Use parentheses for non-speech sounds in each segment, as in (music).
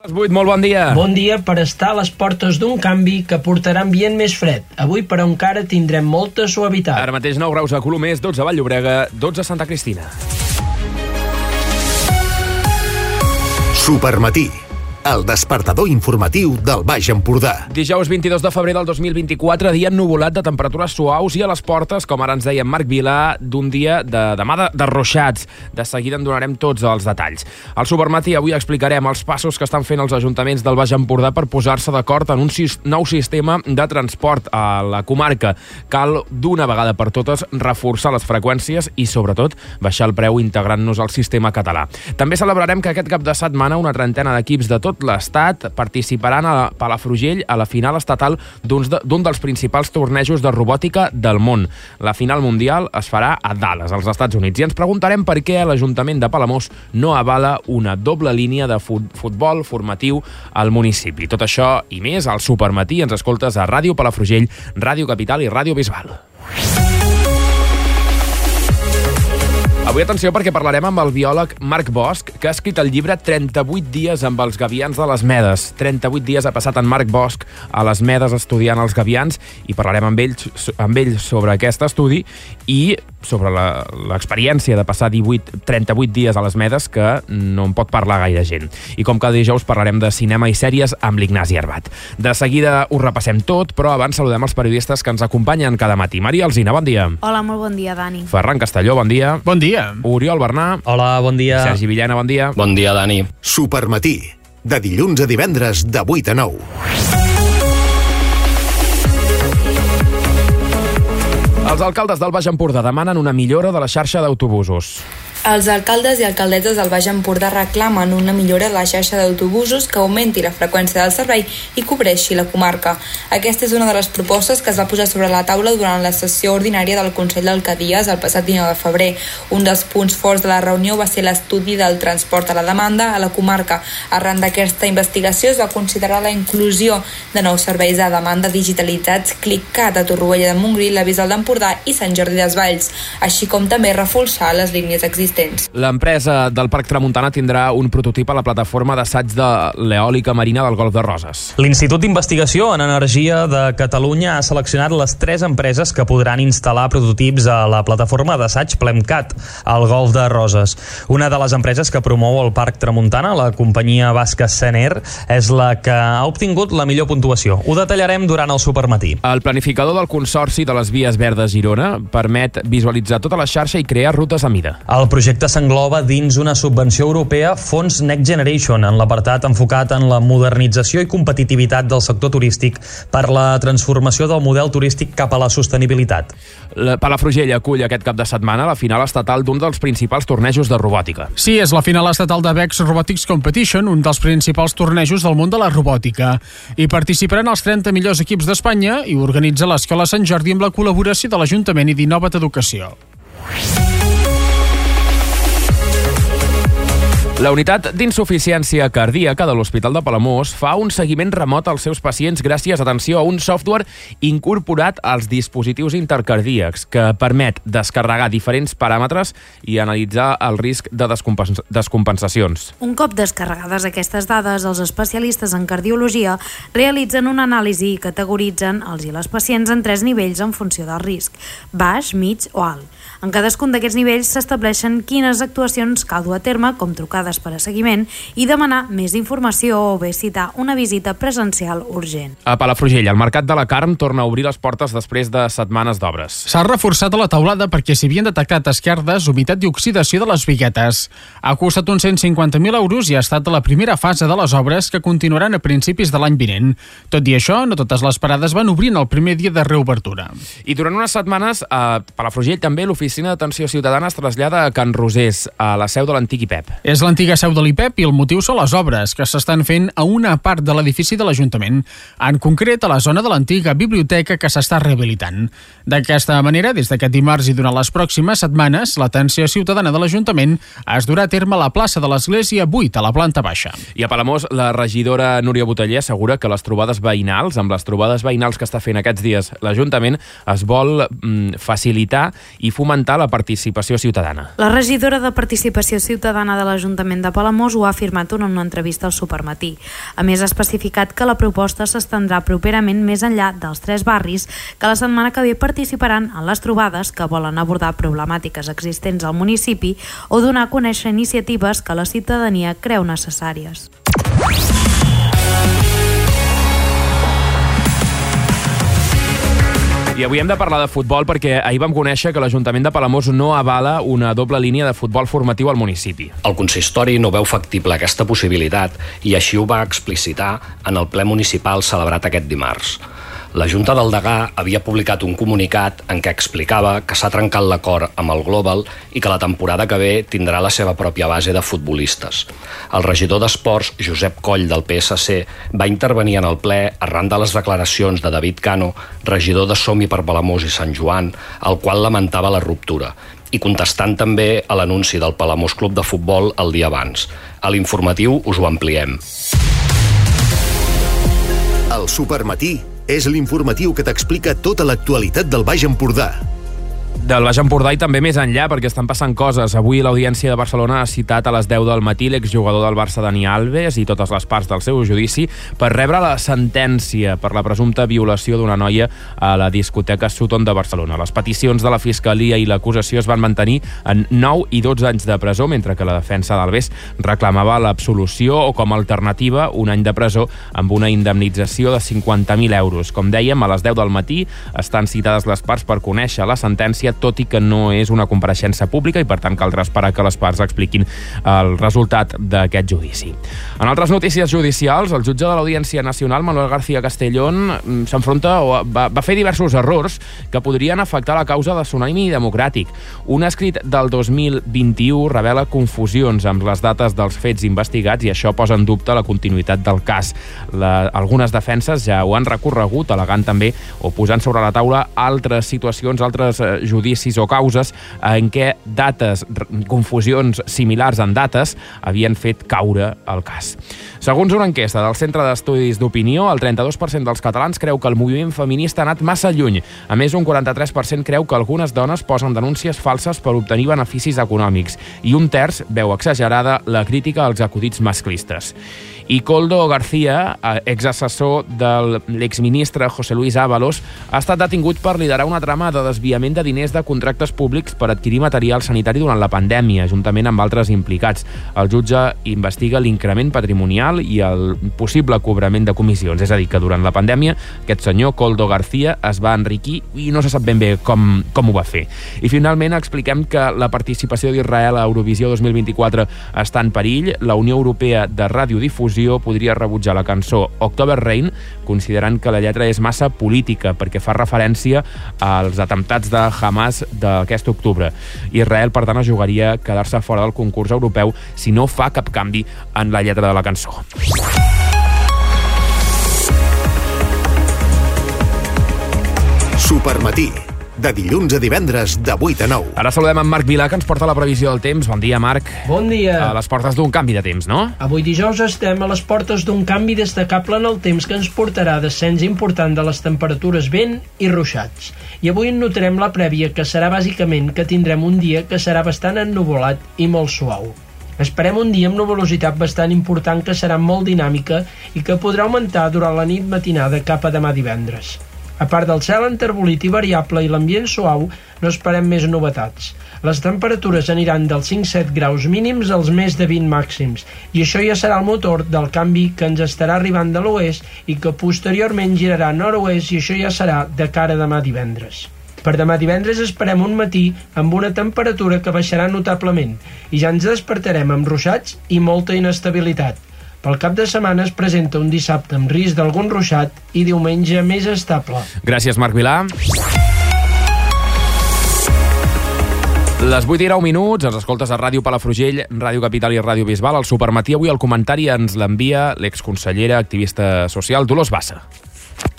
Les 8, molt bon dia. Bon dia per estar a les portes d'un canvi que portarà ambient més fred. Avui, però, encara tindrem molta suavitat. Ara mateix 9 graus a Colomers, 12 a Vall-llobrega, 12 a Santa Cristina. Supermatí, el despertador informatiu del Baix Empordà. Dijous 22 de febrer del 2024, dia ennuvolat de temperatures suaus i a les portes, com ara ens deia Marc Vilà, d'un dia de demà de, de ruixats. De seguida en donarem tots els detalls. Al Supermatí avui explicarem els passos que estan fent els ajuntaments del Baix Empordà per posar-se d'acord en un nou sistema de transport a la comarca. Cal d'una vegada per totes reforçar les freqüències i, sobretot, baixar el preu integrant-nos al sistema català. També celebrarem que aquest cap de setmana una trentena d'equips de tot l'estat participaran a Palafrugell a la final estatal d'un de, dels principals tornejos de robòtica del món. La final mundial es farà a Dallas, als Estats Units. I ens preguntarem per què l'Ajuntament de Palamós no avala una doble línia de fut futbol formatiu al municipi. Tot això i més al Supermatí ens escoltes a Ràdio Palafrugell, Ràdio Capital i Ràdio Bisbal. Avui atenció perquè parlarem amb el biòleg Marc Bosch, que ha escrit el llibre 38 dies amb els gavians de les Medes. 38 dies ha passat en Marc Bosch a les Medes estudiant els gavians i parlarem amb ell, amb ell sobre aquest estudi i sobre l'experiència de passar 18, 38 dies a les Medes que no en pot parlar gaire gent. I com cada dijous parlarem de cinema i sèries amb l'Ignasi Arbat. De seguida ho repassem tot, però abans saludem els periodistes que ens acompanyen cada matí. Maria Alzina, bon dia. Hola, molt bon dia, Dani. Ferran Castelló, bon dia. Bon dia. Oriol Bernà. Hola, bon dia. Sergi Villena, bon dia. Bon dia, Dani. Supermatí, de dilluns a divendres de 8 a 9. Els alcaldes del Baix Empordà demanen una millora de la xarxa d'autobusos. Els alcaldes i alcaldesses del Baix Empordà reclamen una millora de la xarxa d'autobusos que augmenti la freqüència del servei i cobreixi la comarca. Aquesta és una de les propostes que es va posar sobre la taula durant la sessió ordinària del Consell d'Alcaldies el passat 19 de febrer. Un dels punts forts de la reunió va ser l'estudi del transport a la demanda a la comarca. Arran d'aquesta investigació es va considerar la inclusió de nous serveis a demanda digitalitzats ClicCat a Torroella de Montgrí, la Bisbal d'Empordà i Sant Jordi Desvalls, així com també reforçar les línies existents existents. L'empresa del Parc Tramuntana tindrà un prototip a la plataforma d'assaig de l'eòlica marina del Golf de Roses. L'Institut d'Investigació en Energia de Catalunya ha seleccionat les tres empreses que podran instal·lar prototips a la plataforma d'assaig Plemcat al Golf de Roses. Una de les empreses que promou el Parc Tramuntana, la companyia basca Sener, és la que ha obtingut la millor puntuació. Ho detallarem durant el supermatí. El planificador del Consorci de les Vies Verdes Girona permet visualitzar tota la xarxa i crear rutes a mida. El projecte s'engloba dins una subvenció europea Fons Next Generation en l'apartat enfocat en la modernització i competitivitat del sector turístic per la transformació del model turístic cap a la sostenibilitat. La Palafrugell acull aquest cap de setmana la final estatal d'un dels principals tornejos de robòtica. Sí, és la final estatal de VEX Robotics Competition, un dels principals tornejos del món de la robòtica. Hi participaran els 30 millors equips d'Espanya i organitza l'Escola Sant Jordi amb la col·laboració de l'Ajuntament i d'Innova't Educació. La unitat d'insuficiència cardíaca de l'Hospital de Palamós fa un seguiment remot als seus pacients gràcies, atenció, a un software incorporat als dispositius intercardíacs que permet descarregar diferents paràmetres i analitzar el risc de descompens descompensacions. Un cop descarregades aquestes dades, els especialistes en cardiologia realitzen una anàlisi i categoritzen els i les pacients en tres nivells en funció del risc, baix, mig o alt. En cadascun d'aquests nivells s'estableixen quines actuacions cal dur a terme, com trucades per a seguiment, i demanar més informació o bé citar una visita presencial urgent. A Palafrugell, el Mercat de la Carn torna a obrir les portes després de setmanes d'obres. S'ha reforçat a la taulada perquè s'hi havien detectat esquerdes, humitat i oxidació de les viguetes. Ha costat uns 150.000 euros i ha estat la primera fase de les obres que continuaran a principis de l'any vinent. Tot i això, no totes les parades van obrir en el primer dia de reobertura. I durant unes setmanes, a Palafrugell també l'Oficina d'Atenció Ciutadana es trasllada a Can Rosés, a la seu de l'antic IPEP. És l'antiga seu de l'IPEP i el motiu són les obres que s'estan fent a una part de l'edifici de l'Ajuntament, en concret a la zona de l'antiga biblioteca que s'està rehabilitant. D'aquesta manera, des d'aquest dimarts i durant les pròximes setmanes, l'atenció ciutadana de l'Ajuntament es durà a terme a la plaça de l'Església 8, a la planta baixa. I a Palamós, la regidora Núria Boteller assegura que les trobades veïnals, amb les trobades veïnals que està fent aquests dies l'Ajuntament, es vol mm, facilitar i fomentar la participació ciutadana. La regidora de Participació Ciutadana de l'Ajuntament l'Ajuntament de Palamós ho ha afirmat en una entrevista al Supermatí. A més, ha especificat que la proposta s'estendrà properament més enllà dels tres barris que la setmana que ve participaran en les trobades que volen abordar problemàtiques existents al municipi o donar a conèixer iniciatives que la ciutadania creu necessàries. I avui hem de parlar de futbol perquè ahir vam conèixer que l'Ajuntament de Palamós no avala una doble línia de futbol formatiu al municipi. El consistori no veu factible aquesta possibilitat i així ho va explicitar en el ple municipal celebrat aquest dimarts. La Junta del Degà havia publicat un comunicat en què explicava que s'ha trencat l'acord amb el Global i que la temporada que ve tindrà la seva pròpia base de futbolistes. El regidor d'Esports, Josep Coll, del PSC, va intervenir en el ple arran de les declaracions de David Cano, regidor de Somi per Palamós i Sant Joan, el qual lamentava la ruptura i contestant també a l'anunci del Palamós Club de Futbol el dia abans. A l'informatiu us ho ampliem. El Supermatí és l'informatiu que t'explica tota l'actualitat del Baix Empordà del Baix Empordà i també més enllà, perquè estan passant coses. Avui l'Audiència de Barcelona ha citat a les 10 del matí l'exjugador del Barça Dani Alves i totes les parts del seu judici per rebre la sentència per la presumpta violació d'una noia a la discoteca Sutton de Barcelona. Les peticions de la Fiscalia i l'acusació es van mantenir en 9 i 12 anys de presó, mentre que la defensa d'Alves reclamava l'absolució o com a alternativa un any de presó amb una indemnització de 50.000 euros. Com dèiem, a les 10 del matí estan citades les parts per conèixer la sentència sentència, tot i que no és una compareixença pública i per tant caldrà esperar que les parts expliquin el resultat d'aquest judici. En altres notícies judicials, el jutge de l'Audiència Nacional, Manuel García Castellón, mm, s'enfronta o va, va fer diversos errors que podrien afectar la causa de Tsunami Democràtic. Un escrit del 2021 revela confusions amb les dates dels fets investigats i això posa en dubte la continuïtat del cas. La, algunes defenses ja ho han recorregut, alegant també o posant sobre la taula altres situacions, altres eh, judicis o causes en què dates, confusions similars en dates, havien fet caure el cas. Segons una enquesta del Centre d'Estudis d'Opinió, el 32% dels catalans creu que el moviment feminista ha anat massa lluny. A més, un 43% creu que algunes dones posen denúncies falses per obtenir beneficis econòmics i un terç veu exagerada la crítica als acudits masclistes. I Coldo García, eh, exassessor de l'exministre José Luis Ábalos, ha estat detingut per liderar una trama de desviament de diners de contractes públics per adquirir material sanitari durant la pandèmia, juntament amb altres implicats. El jutge investiga l'increment patrimonial i el possible cobrament de comissions. És a dir, que durant la pandèmia aquest senyor, Coldo García, es va enriquir i no se sap ben bé com, com ho va fer. I finalment expliquem que la participació d'Israel a Eurovisió 2024 està en perill. La Unió Europea de Radiodifusió podria rebutjar la cançó October Rain, considerant que la lletra és massa política perquè fa referència als atemptats de Hamas d'aquest octubre. Israel, per tant, es jugaria quedar-se fora del concurs europeu si no fa cap canvi en la lletra de la cançó. Supermatí de dilluns a divendres, de 8 a 9. Ara saludem en Marc Vilà, que ens porta la previsió del temps. Bon dia, Marc. Bon dia. A les portes d'un canvi de temps, no? Avui dijous estem a les portes d'un canvi destacable en el temps que ens portarà descens important de les temperatures vent i ruixats. I avui en notarem la prèvia, que serà bàsicament que tindrem un dia que serà bastant ennuvolat i molt suau. Esperem un dia amb una velocitat bastant important que serà molt dinàmica i que podrà augmentar durant la nit matinada cap a demà divendres. A part del cel enterbolit i variable i l'ambient suau, no esperem més novetats. Les temperatures aniran dels 5-7 graus mínims als més de 20 màxims, i això ja serà el motor del canvi que ens estarà arribant de l'oest i que posteriorment girarà nord-oest i això ja serà de cara demà divendres. Per demà divendres esperem un matí amb una temperatura que baixarà notablement i ja ens despertarem amb ruixats i molta inestabilitat. Pel cap de setmana es presenta un dissabte amb risc d'algun ruixat i diumenge més estable. Gràcies, Marc Vilà. Les 8 i 9 minuts, ens escoltes a Ràdio Palafrugell, Ràdio Capital i Ràdio Bisbal. Al Supermatí avui el comentari ens l'envia l'exconsellera activista social Dolors Bassa.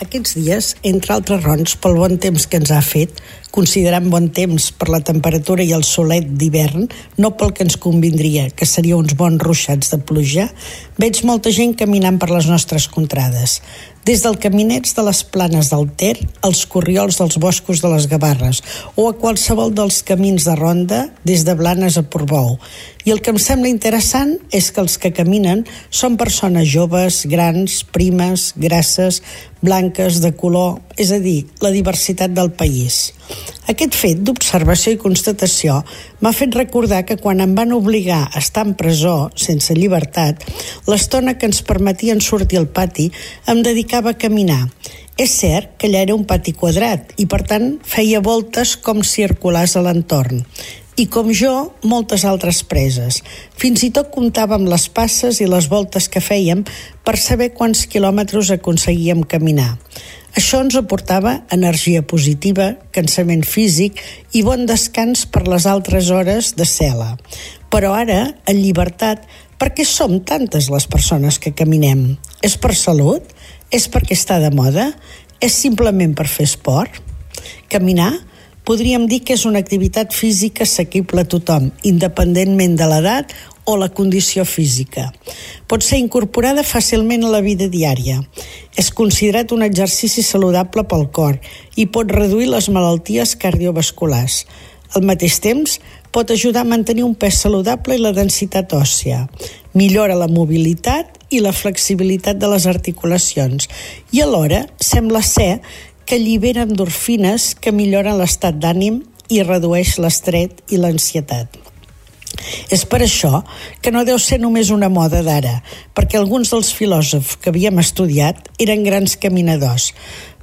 Aquests dies, entre altres raons, pel bon temps que ens ha fet, considerant bon temps per la temperatura i el solet d'hivern, no pel que ens convindria, que seria uns bons ruixats de pluja, veig molta gent caminant per les nostres contrades des del caminets de les planes del Ter als corriols dels boscos de les Gavarres o a qualsevol dels camins de ronda des de Blanes a Portbou. I el que em sembla interessant és que els que caminen són persones joves, grans, primes, grasses, blanques, de color, és a dir, la diversitat del país. Aquest fet d'observació i constatació m'ha fet recordar que quan em van obligar a estar en presó, sense llibertat, l'estona que ens permetien sortir al pati em dedicava a caminar. És cert que allà era un pati quadrat i, per tant, feia voltes com circulars a l'entorn i com jo, moltes altres preses. Fins i tot comptàvem les passes i les voltes que fèiem per saber quants quilòmetres aconseguíem caminar. Això ens aportava energia positiva, cansament físic i bon descans per les altres hores de cel·la. Però ara, en llibertat, per què som tantes les persones que caminem? És per salut? És perquè està de moda? És simplement per fer esport? Caminar podríem dir que és una activitat física assequible a tothom, independentment de l'edat o la condició física. Pot ser incorporada fàcilment a la vida diària. És considerat un exercici saludable pel cor i pot reduir les malalties cardiovasculars. Al mateix temps, pot ajudar a mantenir un pes saludable i la densitat òssia. Millora la mobilitat i la flexibilitat de les articulacions i alhora sembla ser que allibera endorfines que milloren l'estat d'ànim i redueix l'estret i l'ansietat. És per això que no deu ser només una moda d'ara, perquè alguns dels filòsofs que havíem estudiat eren grans caminadors.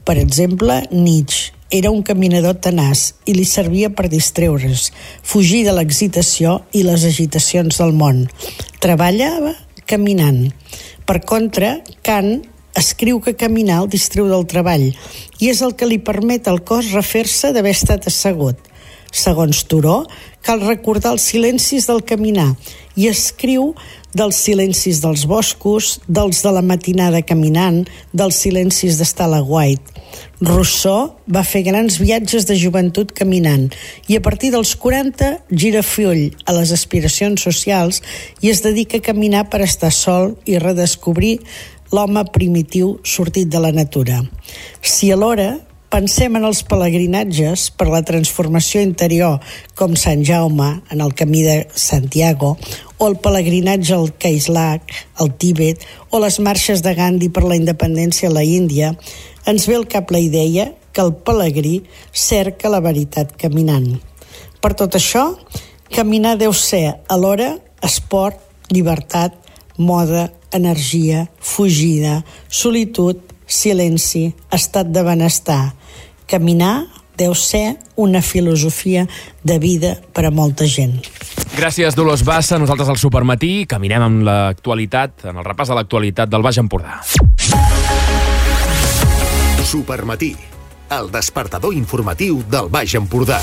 Per exemple, Nietzsche era un caminador tenaç i li servia per distreure's, fugir de l'excitació i les agitacions del món. Treballava caminant. Per contra, Kant escriu que caminar el distreu del treball i és el que li permet al cos refer-se d'haver estat assegut. Segons Turó, cal recordar els silencis del caminar i escriu dels silencis dels boscos, dels de la matinada caminant, dels silencis d'estar a la White. Rousseau va fer grans viatges de joventut caminant i a partir dels 40 gira full a les aspiracions socials i es dedica a caminar per estar sol i redescobrir l'home primitiu sortit de la natura. Si alhora pensem en els pelegrinatges per la transformació interior com Sant Jaume en el camí de Santiago o el pelegrinatge al Kaislak, al Tíbet o les marxes de Gandhi per la independència a la Índia, ens ve al cap la idea que el pelegrí cerca la veritat caminant. Per tot això, caminar deu ser alhora esport, llibertat, moda, energia, fugida, solitud, silenci, estat de benestar. Caminar deu ser una filosofia de vida per a molta gent. Gràcies, Dolors Bassa. Nosaltres al Supermatí caminem amb l'actualitat, en el repàs de l'actualitat del Baix Empordà. Supermatí, el despertador informatiu del Baix Empordà.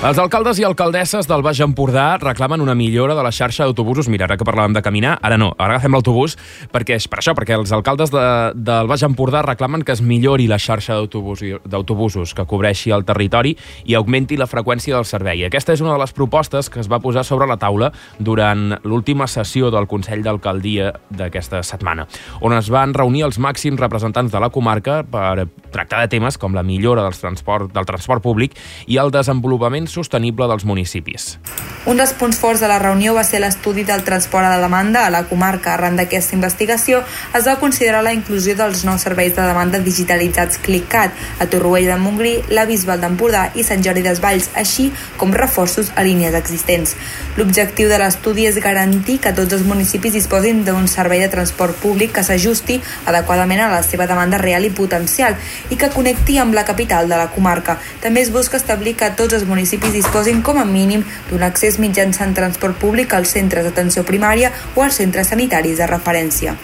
Els alcaldes i alcaldesses del Baix Empordà reclamen una millora de la xarxa d'autobusos. Mira, ara que parlàvem de caminar, ara no, ara agafem l'autobús, perquè és per això, perquè els alcaldes de, del Baix Empordà reclamen que es millori la xarxa d'autobusos que cobreixi el territori i augmenti la freqüència del servei. Aquesta és una de les propostes que es va posar sobre la taula durant l'última sessió del Consell d'Alcaldia d'aquesta setmana, on es van reunir els màxims representants de la comarca per tractar de temes com la millora del transport, del transport públic i el desenvolupament sostenible dels municipis. Un dels punts forts de la reunió va ser l'estudi del transport a la demanda a la comarca. Arran d'aquesta investigació es va considerar la inclusió dels nous serveis de demanda digitalitzats ClicCat a Torroella de Montgrí, la Bisbal d'Empordà i Sant Jordi Desvalls, així com reforços a línies existents. L'objectiu de l'estudi és garantir que tots els municipis disposin d'un servei de transport públic que s'ajusti adequadament a la seva demanda real i potencial i que connecti amb la capital de la comarca. També es busca establir que tots els municipis disposin com a mínim d'un accés és mitjançant transport públic als centres d'atenció primària o als centres sanitaris de referència.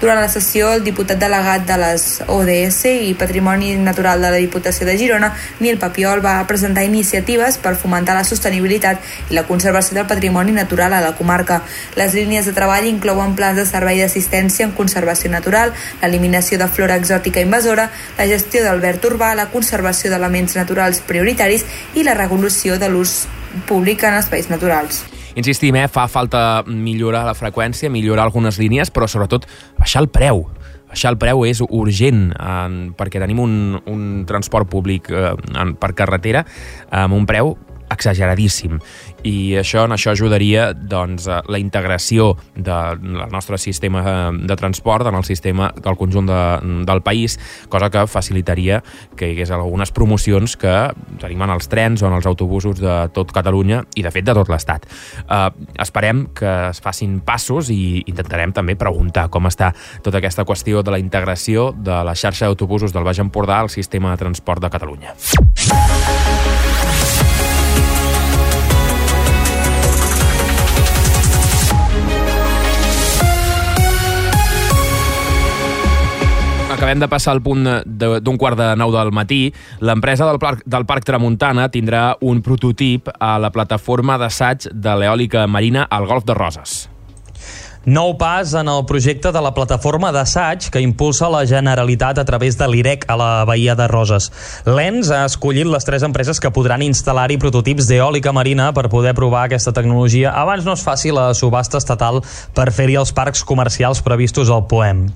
Durant la sessió, el diputat delegat de les ODS i Patrimoni Natural de la Diputació de Girona, Nil Papiol, va presentar iniciatives per fomentar la sostenibilitat i la conservació del patrimoni natural a la comarca. Les línies de treball inclouen plans de servei d'assistència en conservació natural, l'eliminació de flora exòtica invasora, la gestió del verd urbà, la conservació d'elements naturals prioritaris i la regulació de l'ús públic en espais naturals. Insistim, eh, fa falta millorar la freqüència, millorar algunes línies, però sobretot baixar el preu. Baixar el preu és urgent eh, perquè tenim un, un transport públic eh, per carretera amb un preu exageradíssim i això en això ajudaria doncs, la integració del nostre sistema de transport en el sistema del conjunt de, del país, cosa que facilitaria que hi hagués algunes promocions que tenim en els trens o en els autobusos de tot Catalunya i de fet de tot l'Estat. Eh, esperem que es facin passos i intentarem també preguntar com està tota aquesta qüestió de la integració de la xarxa d'autobusos del Baix Empordà al sistema de transport de Catalunya. Acabem de passar al punt d'un quart de nou del matí, l'empresa del, Parc, del Parc Tramuntana tindrà un prototip a la plataforma d'assaig de l'eòlica marina al Golf de Roses. Nou pas en el projecte de la plataforma d'assaig que impulsa la Generalitat a través de l'IREC a la Baia de Roses. L'ENS ha escollit les tres empreses que podran instal·lar-hi prototips d'eòlica marina per poder provar aquesta tecnologia abans no es faci la subhasta estatal per fer-hi els parcs comercials previstos al POEM.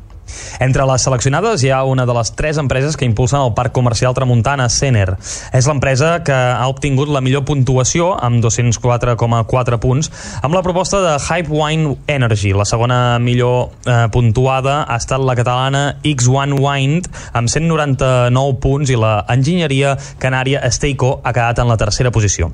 Entre les seleccionades hi ha una de les tres empreses que impulsen el parc comercial Tramuntana, Sener. És l'empresa que ha obtingut la millor puntuació, amb 204,4 punts, amb la proposta de Hype Wine Energy. La segona millor eh, puntuada ha estat la catalana X1 Wind, amb 199 punts, i la enginyeria canària Steico ha quedat en la tercera posició.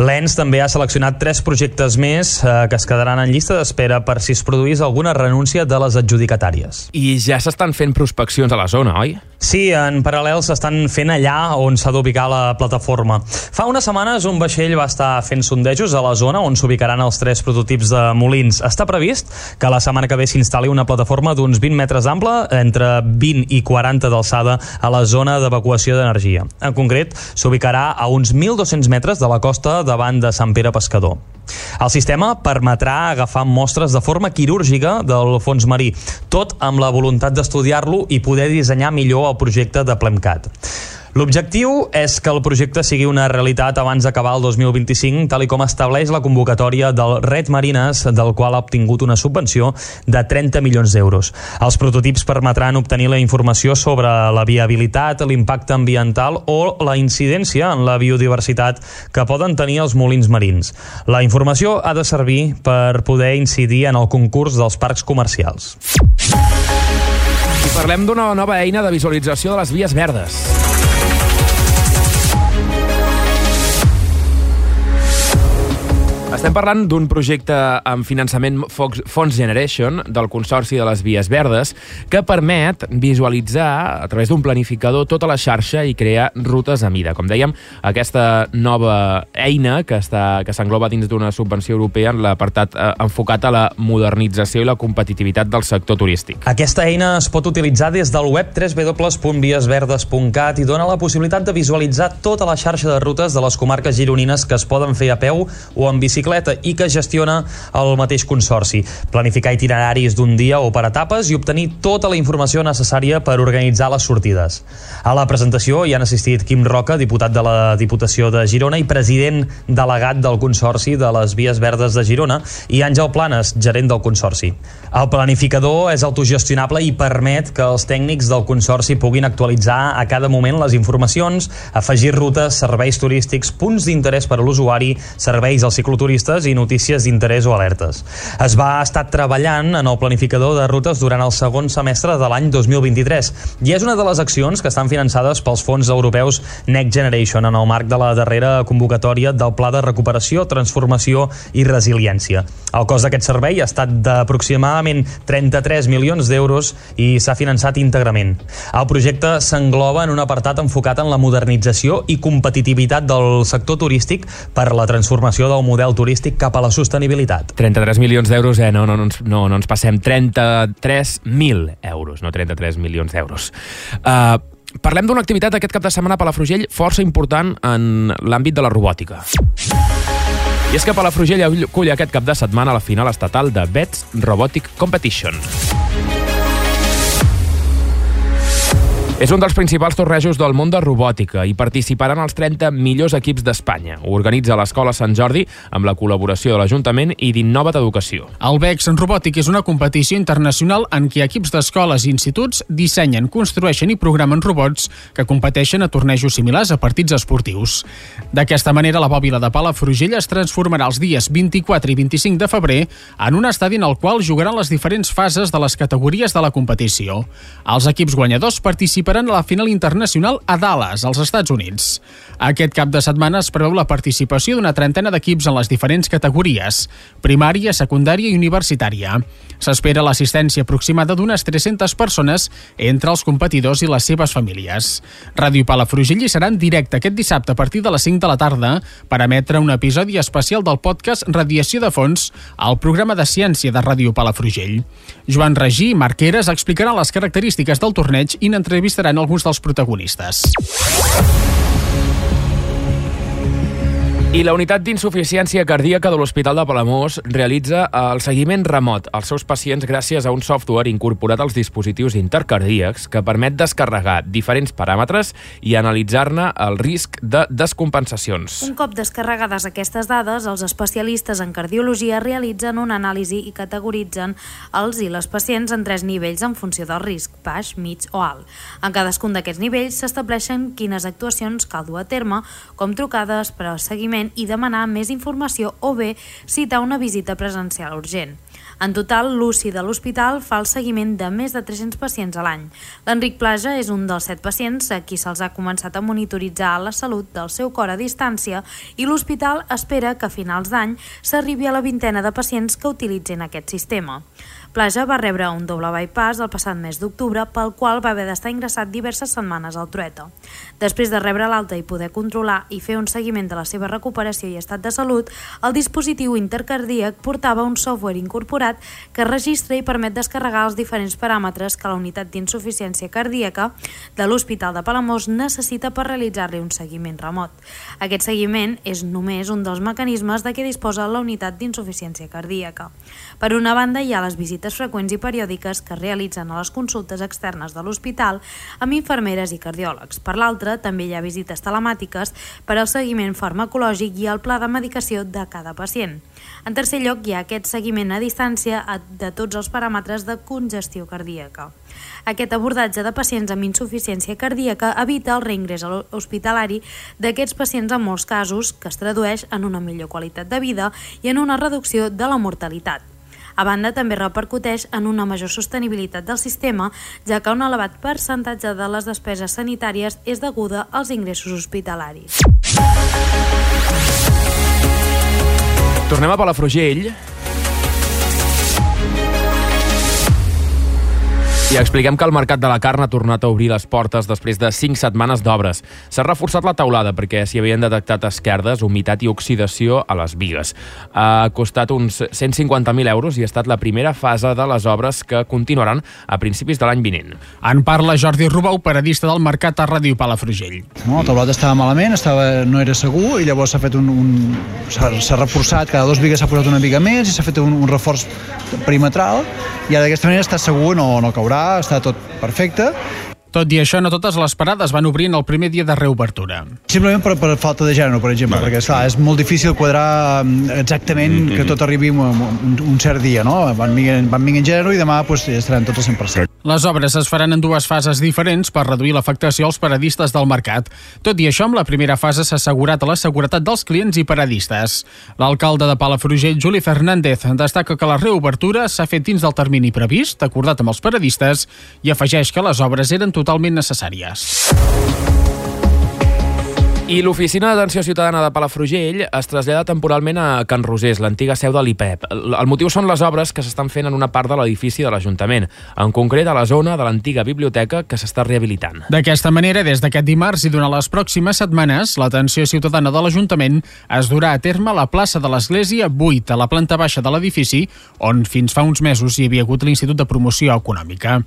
L'ENS també ha seleccionat tres projectes més eh, que es quedaran en llista d'espera per si es produís alguna renúncia de les adjudicatàries. I ja s'estan fent prospeccions a la zona, oi? Sí, en paral·lel s'estan fent allà on s'ha d'ubicar la plataforma. Fa unes setmanes un vaixell va estar fent sondejos a la zona on s'ubicaran els tres prototips de molins. Està previst que la setmana que ve s'instal·li una plataforma d'uns 20 metres d'ample, entre 20 i 40 d'alçada a la zona d'evacuació d'energia. En concret, s'ubicarà a uns 1.200 metres de la costa davant de Sant Pere Pescador. El sistema permetrà agafar mostres de forma quirúrgica del fons marí, tot amb la voluntat d'estudiar-lo i poder dissenyar millor el projecte de Plemcat. L'objectiu és que el projecte sigui una realitat abans d'acabar el 2025, tal i com estableix la convocatòria del Red Marines, del qual ha obtingut una subvenció de 30 milions d'euros. Els prototips permetran obtenir la informació sobre la viabilitat, l'impacte ambiental o la incidència en la biodiversitat que poden tenir els molins marins. La informació ha de servir per poder incidir en el concurs dels parcs comercials. I parlem d'una nova eina de visualització de les vies verdes. Estem parlant d'un projecte amb finançament Fox, Fons Generation del Consorci de les Vies Verdes que permet visualitzar a través d'un planificador tota la xarxa i crear rutes a mida. Com dèiem, aquesta nova eina que està que s'engloba dins d'una subvenció europea en l'apartat eh, enfocat a la modernització i la competitivitat del sector turístic. Aquesta eina es pot utilitzar des del web www.viesverdes.cat i dona la possibilitat de visualitzar tota la xarxa de rutes de les comarques gironines que es poden fer a peu o en bicicleta bicicleta i que gestiona el mateix consorci. Planificar itineraris d'un dia o per etapes i obtenir tota la informació necessària per organitzar les sortides. A la presentació hi han assistit Quim Roca, diputat de la Diputació de Girona i president delegat del Consorci de les Vies Verdes de Girona, i Àngel Planes, gerent del Consorci. El planificador és autogestionable i permet que els tècnics del Consorci puguin actualitzar a cada moment les informacions, afegir rutes, serveis turístics, punts d'interès per a l'usuari, serveis al cicloturisme turistes i notícies d'interès o alertes. Es va estar treballant en el planificador de rutes durant el segon semestre de l'any 2023 i és una de les accions que estan finançades pels fons europeus Next Generation en el marc de la darrera convocatòria del Pla de Recuperació, Transformació i Resiliència. El cost d'aquest servei ha estat d'aproximadament 33 milions d'euros i s'ha finançat íntegrament. El projecte s'engloba en un apartat enfocat en la modernització i competitivitat del sector turístic per la transformació del model turístic turístic cap a la sostenibilitat. 33 milions d'euros, eh? No, no, no, no, no ens passem. 33.000 euros, no 33 milions d'euros. Uh, parlem d'una activitat aquest cap de setmana a Palafrugell força important en l'àmbit de la robòtica. I és que Palafrugell acull aquest cap de setmana la final estatal de Bets Robotic Competition. És un dels principals tornejos del món de robòtica i participaran els 30 millors equips d'Espanya. Ho organitza l'Escola Sant Jordi amb la col·laboració de l'Ajuntament i d'Innova't Educació. El BEX en robòtic és una competició internacional en què equips d'escoles i instituts dissenyen, construeixen i programen robots que competeixen a tornejos similars a partits esportius. D'aquesta manera, la bòbila de Palafrugell es transformarà els dies 24 i 25 de febrer en un estadi en el qual jugaran les diferents fases de les categories de la competició. Els equips guanyadors participaran a la final internacional a Dallas, als Estats Units. Aquest cap de setmana es preveu la participació d'una trentena d'equips en les diferents categories, primària, secundària i universitària. S'espera l'assistència aproximada d'unes 300 persones entre els competidors i les seves famílies. Ràdio Palafrugell serà en directe aquest dissabte a partir de les 5 de la tarda per emetre un episodi especial del podcast Radiació de Fons al programa de ciència de Ràdio Palafrugell. Joan Regí i Marc Heres explicaran les característiques del torneig i n'entrevistaran alguns dels protagonistes. I la unitat d'insuficiència cardíaca de l'Hospital de Palamós realitza el seguiment remot als seus pacients gràcies a un software incorporat als dispositius intercardíacs que permet descarregar diferents paràmetres i analitzar-ne el risc de descompensacions. Un cop descarregades aquestes dades, els especialistes en cardiologia realitzen una anàlisi i categoritzen els i les pacients en tres nivells en funció del risc, baix, mig o alt. En cadascun d'aquests nivells s'estableixen quines actuacions cal dur a terme, com trucades per al seguiment i demanar més informació o bé citar una visita presencial urgent. En total, l'UCI de l'hospital fa el seguiment de més de 300 pacients a l'any. L'Enric Plaja és un dels set pacients a qui se'ls ha començat a monitoritzar la salut del seu cor a distància i l'hospital espera que a finals d'any s'arribi a la vintena de pacients que utilitzin aquest sistema. Plaja va rebre un doble bypass el passat mes d'octubre pel qual va haver d'estar ingressat diverses setmanes al trueta. Després de rebre l'alta i poder controlar i fer un seguiment de la seva recuperació i estat de salut, el dispositiu intercardíac portava un software incorporat que registra i permet descarregar els diferents paràmetres que la unitat d'insuficiència cardíaca de l'Hospital de Palamós necessita per realitzar-li un seguiment remot. Aquest seguiment és només un dels mecanismes de què disposa la unitat d'insuficiència cardíaca. Per una banda, hi ha les visites freqüents i periòdiques que es realitzen a les consultes externes de l'hospital amb infermeres i cardiòlegs. Per l'altra, també hi ha visites telemàtiques per al seguiment farmacològic i el pla de medicació de cada pacient. En tercer lloc, hi ha aquest seguiment a distància de tots els paràmetres de congestió cardíaca. Aquest abordatge de pacients amb insuficiència cardíaca evita el reingrés a l'hospitalari d'aquests pacients en molts casos, que es tradueix en una millor qualitat de vida i en una reducció de la mortalitat. A banda, també repercuteix en una major sostenibilitat del sistema, ja que un elevat percentatge de les despeses sanitàries és deguda als ingressos hospitalaris. Tornem a Palafrugell. I expliquem que el Mercat de la Carn ha tornat a obrir les portes després de 5 setmanes d'obres. S'ha reforçat la taulada perquè s'hi havien detectat esquerdes, humitat i oxidació a les vigues. Ha costat uns 150.000 euros i ha estat la primera fase de les obres que continuaran a principis de l'any vinent. En parla Jordi Rubau, paradista del Mercat a Ràdio Palafrugell. No, la taulada estava malament, estava, no era segur i llavors s'ha fet un, un s'ha reforçat, cada dos vigues s'ha posat una viga més i s'ha fet un, un reforç perimetral i ara d'aquesta manera està segur, no, no caurà, està tot perfecte tot i això, no totes les parades van obrir en el primer dia de reobertura. Simplement per, per falta de gènere, per exemple, vale. perquè esclar, és molt difícil quadrar mm, exactament mm -hmm. que tot arribi un, un, un cert dia, no? Van vinguent, van vinguent gènere i demà pues, ja estaran tots al 100%. Les obres es faran en dues fases diferents per reduir l'afectació als paradistes del mercat. Tot i això, amb la primera fase s'ha assegurat la seguretat dels clients i paradistes. L'alcalde de Palafrugell, Juli Fernández, destaca que la reobertura s'ha fet dins del termini previst, acordat amb els paradistes, i afegeix que les obres eren totalment necessàries. I l'oficina d'atenció ciutadana de Palafrugell es trasllada temporalment a Can Rosés, l'antiga seu de l'IPEP. El motiu són les obres que s'estan fent en una part de l'edifici de l'Ajuntament, en concret a la zona de l'antiga biblioteca que s'està rehabilitant. D'aquesta manera, des d'aquest dimarts i durant les pròximes setmanes, l'atenció ciutadana de l'Ajuntament es durà a terme a la plaça de l'Església 8, a la planta baixa de l'edifici, on fins fa uns mesos hi havia hagut l'Institut de Promoció Econòmica.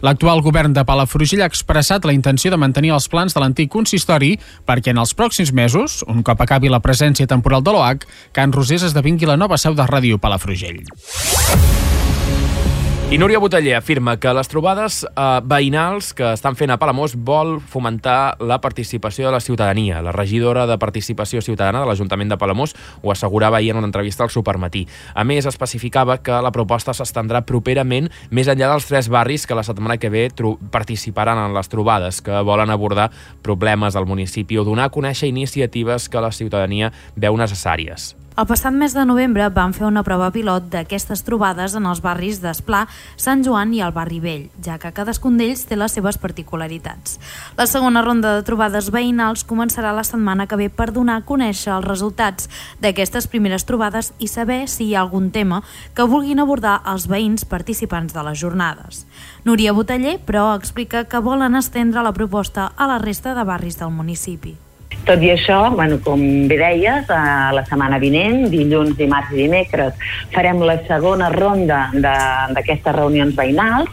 L'actual govern de Palafrugell ha expressat la intenció de mantenir els plans de l'antic consistori perquè en els pròxims mesos, un cop acabi la presència temporal de l'OAC, Can Rosés esdevingui la nova seu de Ràdio Palafrugell. I Núria Boteller afirma que les trobades eh, veïnals que estan fent a Palamós vol fomentar la participació de la ciutadania. La regidora de Participació Ciutadana de l'Ajuntament de Palamós ho assegurava ahir en una entrevista al Supermatí. A més, especificava que la proposta s'estendrà properament més enllà dels tres barris que la setmana que ve participaran en les trobades, que volen abordar problemes al municipi o donar a conèixer iniciatives que la ciutadania veu necessàries. El passat mes de novembre van fer una prova pilot d'aquestes trobades en els barris d'Esplà, Sant Joan i el Barri Vell, ja que cadascun d'ells té les seves particularitats. La segona ronda de trobades veïnals començarà la setmana que ve per donar a conèixer els resultats d'aquestes primeres trobades i saber si hi ha algun tema que vulguin abordar els veïns participants de les jornades. Núria Boteller, però, explica que volen estendre la proposta a la resta de barris del municipi. Tot i això, bueno, com bé deies, a la setmana vinent, dilluns, dimarts i dimecres, farem la segona ronda d'aquestes reunions veïnals,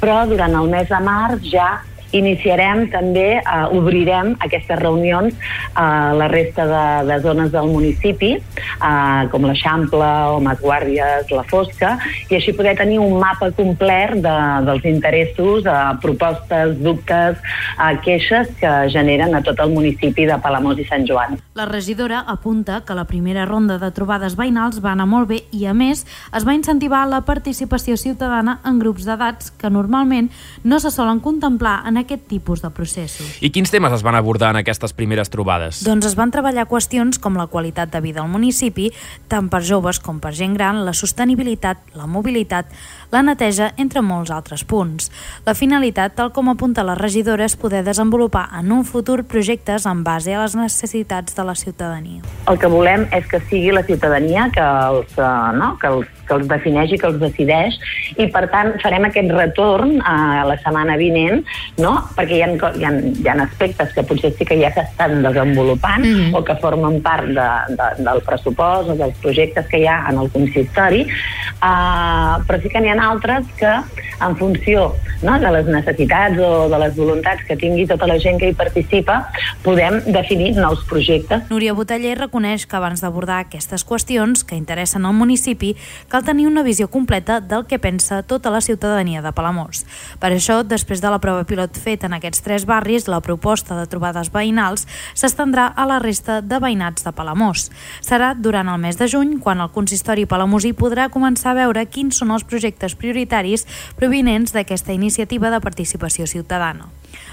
però durant el mes de març ja iniciarem també, eh, obrirem aquestes reunions a la resta de, de zones del municipi, eh, com l'Eixample, o Masguàrdies, la Fosca, i així poder tenir un mapa complet de, dels interessos, eh, propostes, dubtes, eh, queixes que generen a tot el municipi de Palamós i Sant Joan. La regidora apunta que la primera ronda de trobades veïnals va anar molt bé i, a més, es va incentivar la participació ciutadana en grups d'edats que normalment no se solen contemplar en aquest tipus de processos. I quins temes es van abordar en aquestes primeres trobades? Doncs es van treballar qüestions com la qualitat de vida al municipi, tant per joves com per gent gran, la sostenibilitat, la mobilitat, la neteja, entre molts altres punts. La finalitat, tal com apunta la regidora, és poder desenvolupar en un futur projectes en base a les necessitats de la ciutadania. El que volem és que sigui la ciutadania que els, uh, no? que els, que els defineix i que els decideix i per tant farem aquest retorn a la setmana vinent no? perquè hi ha, hi, ha, hi ha aspectes que potser sí que ja s'estan desenvolupant mm -hmm. o que formen part de, de, del pressupost o dels projectes que hi ha en el consistori uh, però sí que n'hi ha altres que en funció no, de les necessitats o de les voluntats que tingui tota la gent que hi participa podem definir nous projectes. Núria Boteller reconeix que abans d'abordar aquestes qüestions que interessen al municipi cal tenir una visió completa del que pensa tota la ciutadania de Palamós. Per això, després de la prova pilot feta en aquests tres barris, la proposta de trobades veïnals s'estendrà a la resta de veïnats de Palamós. Serà durant el mes de juny quan el consistori palamosí podrà començar a veure quins són els projectes prioritaris provinents d'aquesta iniciativa de participació ciutadana.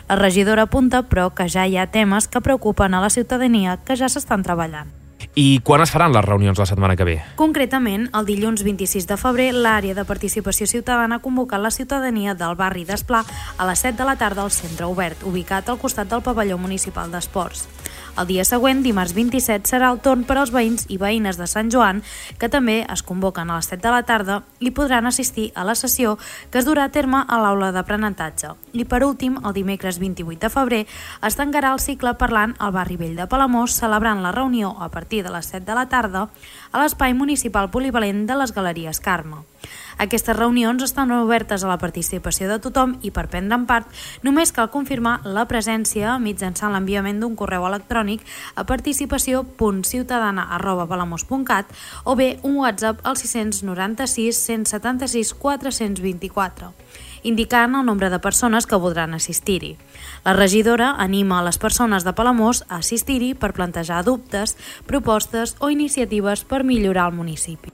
La regidora apunta, però, que ja hi ha temes que preocupen a la ciutadania que ja s'estan treballant. I quan es faran les reunions la setmana que ve? Concretament, el dilluns 26 de febrer, l'àrea de participació ciutadana ha convocat la ciutadania del barri d'Esplà a les 7 de la tarda al centre obert, ubicat al costat del pavelló municipal d'esports. El dia següent, dimarts 27, serà el torn per als veïns i veïnes de Sant Joan, que també es convoquen a les 7 de la tarda i podran assistir a la sessió que es durà a terme a l'aula d'aprenentatge. I per últim, el dimecres 28 de febrer, es tancarà el cicle parlant al barri vell de Palamós, celebrant la reunió a partir de les 7 de la tarda a l'espai municipal polivalent de les Galeries Carme. Aquestes reunions estan obertes a la participació de tothom i per prendre'n part només cal confirmar la presència mitjançant l'enviament d'un correu electrònic a participació.ciutadana.balamos.cat o bé un WhatsApp al 696 176 424 indicant el nombre de persones que voldran assistir-hi. La regidora anima a les persones de Palamós a assistir-hi per plantejar dubtes, propostes o iniciatives per millorar el municipi.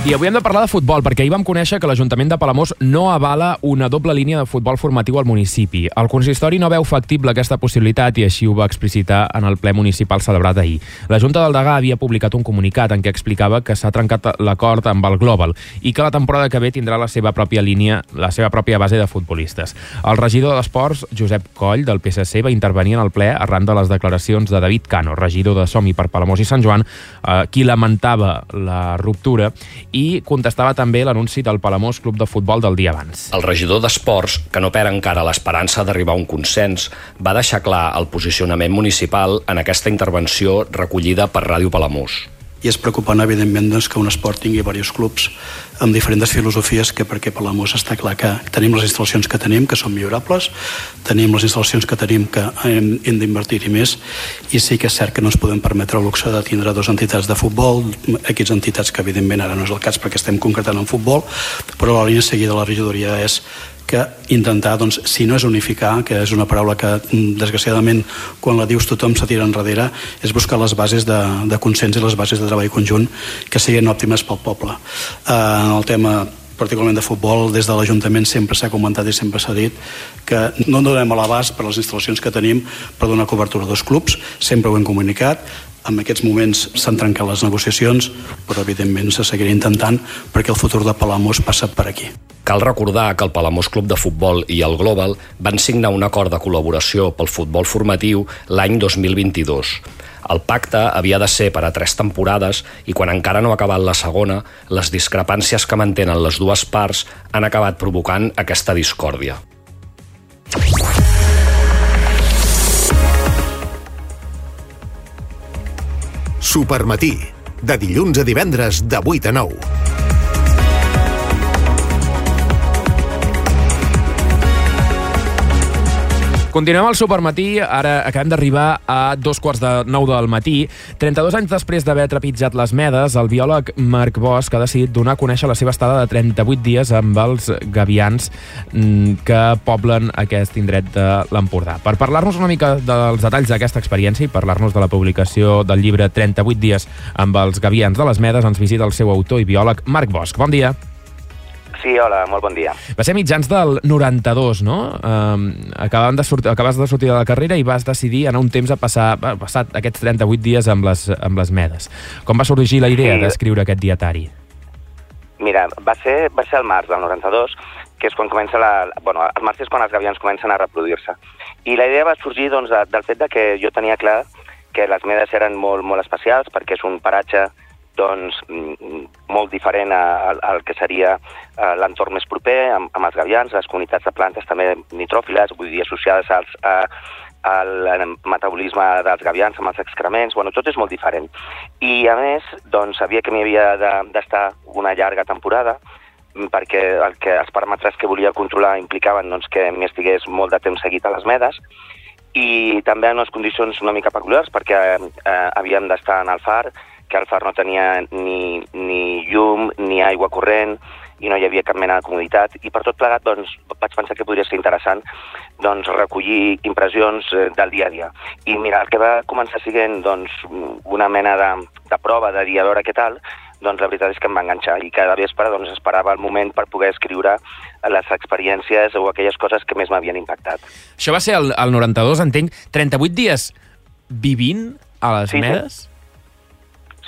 I avui hem de parlar de futbol, perquè ahir vam conèixer que l'Ajuntament de Palamós no avala una doble línia de futbol formatiu al municipi. El consistori no veu factible aquesta possibilitat i així ho va explicitar en el ple municipal celebrat ahir. La Junta del Degà havia publicat un comunicat en què explicava que s'ha trencat l'acord amb el Global i que la temporada que ve tindrà la seva pròpia línia, la seva pròpia base de futbolistes. El regidor d'Esports, Josep Coll, del PSC, va intervenir en el ple arran de les declaracions de David Cano, regidor de Somi per Palamós i Sant Joan, eh, qui lamentava la ruptura i contestava també l'anunci del Palamós Club de Futbol del dia abans. El regidor d'Esports, que no perd encara l'esperança d'arribar a un consens, va deixar clar el posicionament municipal en aquesta intervenció recollida per Ràdio Palamós i és preocupant, evidentment, doncs, que un esport tingui diversos clubs amb diferents filosofies que perquè per la MOS està clar que tenim les instal·lacions que tenim, que són millorables, tenim les instal·lacions que tenim que hem, hem d'invertir-hi més i sí que és cert que no ens podem permetre el luxe de tindre dues entitats de futbol, equips entitats que evidentment ara no és el cas perquè estem concretant en futbol, però la línia seguida de la regidoria és que intentar, doncs, si no és unificar, que és una paraula que mm, desgraciadament quan la dius tothom se tira enrere, és buscar les bases de, de consens i les bases de treball conjunt que siguin òptimes pel poble. Eh, en el tema particularment de futbol, des de l'Ajuntament sempre s'ha comentat i sempre s'ha dit que no donem a l'abast per les instal·lacions que tenim per donar cobertura a dos clubs, sempre ho hem comunicat, en aquests moments s'han trencat les negociacions, però evidentment se seguirà intentant perquè el futur de Palamós passa per aquí. Cal recordar que el Palamós Club de Futbol i el Global van signar un acord de col·laboració pel futbol formatiu l'any 2022. El pacte havia de ser per a tres temporades i quan encara no ha acabat la segona, les discrepàncies que mantenen les dues parts han acabat provocant aquesta discòrdia. Supermatí, de dilluns a divendres de 8 a 9. Continuem al Supermatí, ara acabem d'arribar a dos quarts de nou del matí. 32 anys després d'haver trepitjat les medes, el biòleg Marc Bosch ha decidit donar a conèixer la seva estada de 38 dies amb els gavians mm, que poblen aquest indret de l'Empordà. Per parlar-nos una mica dels detalls d'aquesta experiència i parlar-nos de la publicació del llibre 38 dies amb els gavians de les medes, ens visita el seu autor i biòleg Marc Bosch. Bon dia. Sí, hola, molt bon dia. Va ser mitjans del 92, no? Um, acabem de sortir, acabes de sortir de la carrera i vas decidir anar un temps a passar, va, passat aquests 38 dies amb les, amb les medes. Com va sorgir la idea sí. d'escriure aquest dietari? Mira, va ser, va ser el març del 92, que és quan comença la... Bueno, el març és quan els gavians comencen a reproduir-se. I la idea va sorgir doncs, del fet de que jo tenia clar que les medes eren molt, molt especials perquè és un paratge doncs, mm, molt diferent al, que seria eh, l'entorn més proper, amb, amb els gavians, les comunitats de plantes també nitròfiles, vull dir, associades als, a, al metabolisme dels gavians amb els excrements, bueno, tot és molt diferent. I a més, doncs, sabia que m'hi havia d'estar de, una llarga temporada, mm, perquè el que, els paràmetres que volia controlar implicaven doncs, que m'hi estigués molt de temps seguit a les medes, i també en unes condicions una mica peculiars, perquè eh, havíem d'estar en el far, que el far no tenia ni, ni llum ni aigua corrent i no hi havia cap mena de comoditat i per tot plegat doncs, vaig pensar que podria ser interessant doncs, recollir impressions eh, del dia a dia. I mira, el que va començar sent doncs, una mena de, de prova de dir a veure què tal, doncs la veritat és que em va enganxar i cada vespre doncs, esperava el moment per poder escriure les experiències o aquelles coses que més m'havien impactat. Això va ser el, el 92, entenc. 38 dies vivint a les sí, medes? Sí.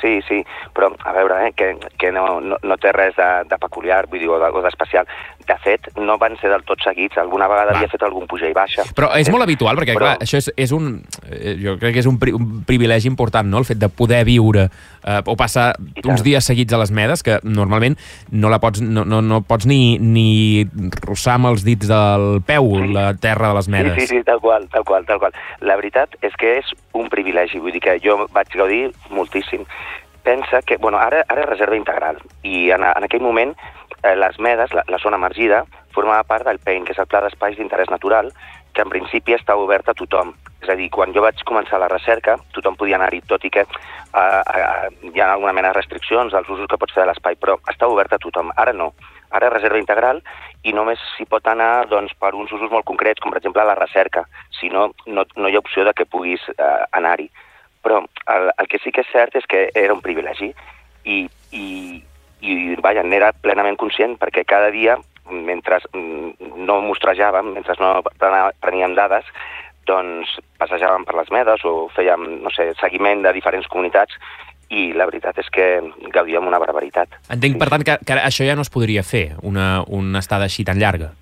Sí, sí, però a veure, eh, que, que no, no, no té res de, de peculiar, vull dir, o d'especial. De fet, no van ser del tot seguits. Alguna vegada Va. havia fet algun puja i baixa. Però és molt habitual, perquè, però... clar, això és, és un... Eh, jo crec que és un, pri, un privilegi important, no?, el fet de poder viure eh, o passar uns dies seguits a les medes, que normalment no la pots, no, no, no pots ni, ni rossar amb els dits del peu sí. la terra de les medes. Sí, sí, sí, tal qual, tal qual, tal qual. La veritat és que és un privilegi, vull dir que jo vaig gaudir moltíssim pensa que, bueno, ara, ara és reserva integral i en, en aquell moment eh, les medes, la, la zona emergida, formava part del PEIN, que és el Pla d'Espais d'Interès Natural, que en principi està obert a tothom. És a dir, quan jo vaig començar la recerca, tothom podia anar-hi, tot i que eh, eh, hi ha alguna mena de restriccions als usos que pots fer l'espai, però està obert a tothom. Ara no. Ara reserva integral i només s'hi pot anar doncs, per uns usos molt concrets, com per exemple la recerca. Si no, no, no hi ha opció de que puguis eh, anar-hi però el, el que sí que és cert és que era un privilegi i, i i vaja, n'era plenament conscient perquè cada dia, mentre mm, no mostrejàvem, mentre no preníem dades, doncs passejàvem per les medes o fèiem, no sé, seguiment de diferents comunitats i la veritat és que gaudíem una barbaritat. Entenc, per tant, que, que això ja no es podria fer, una, una estada així tan llarga.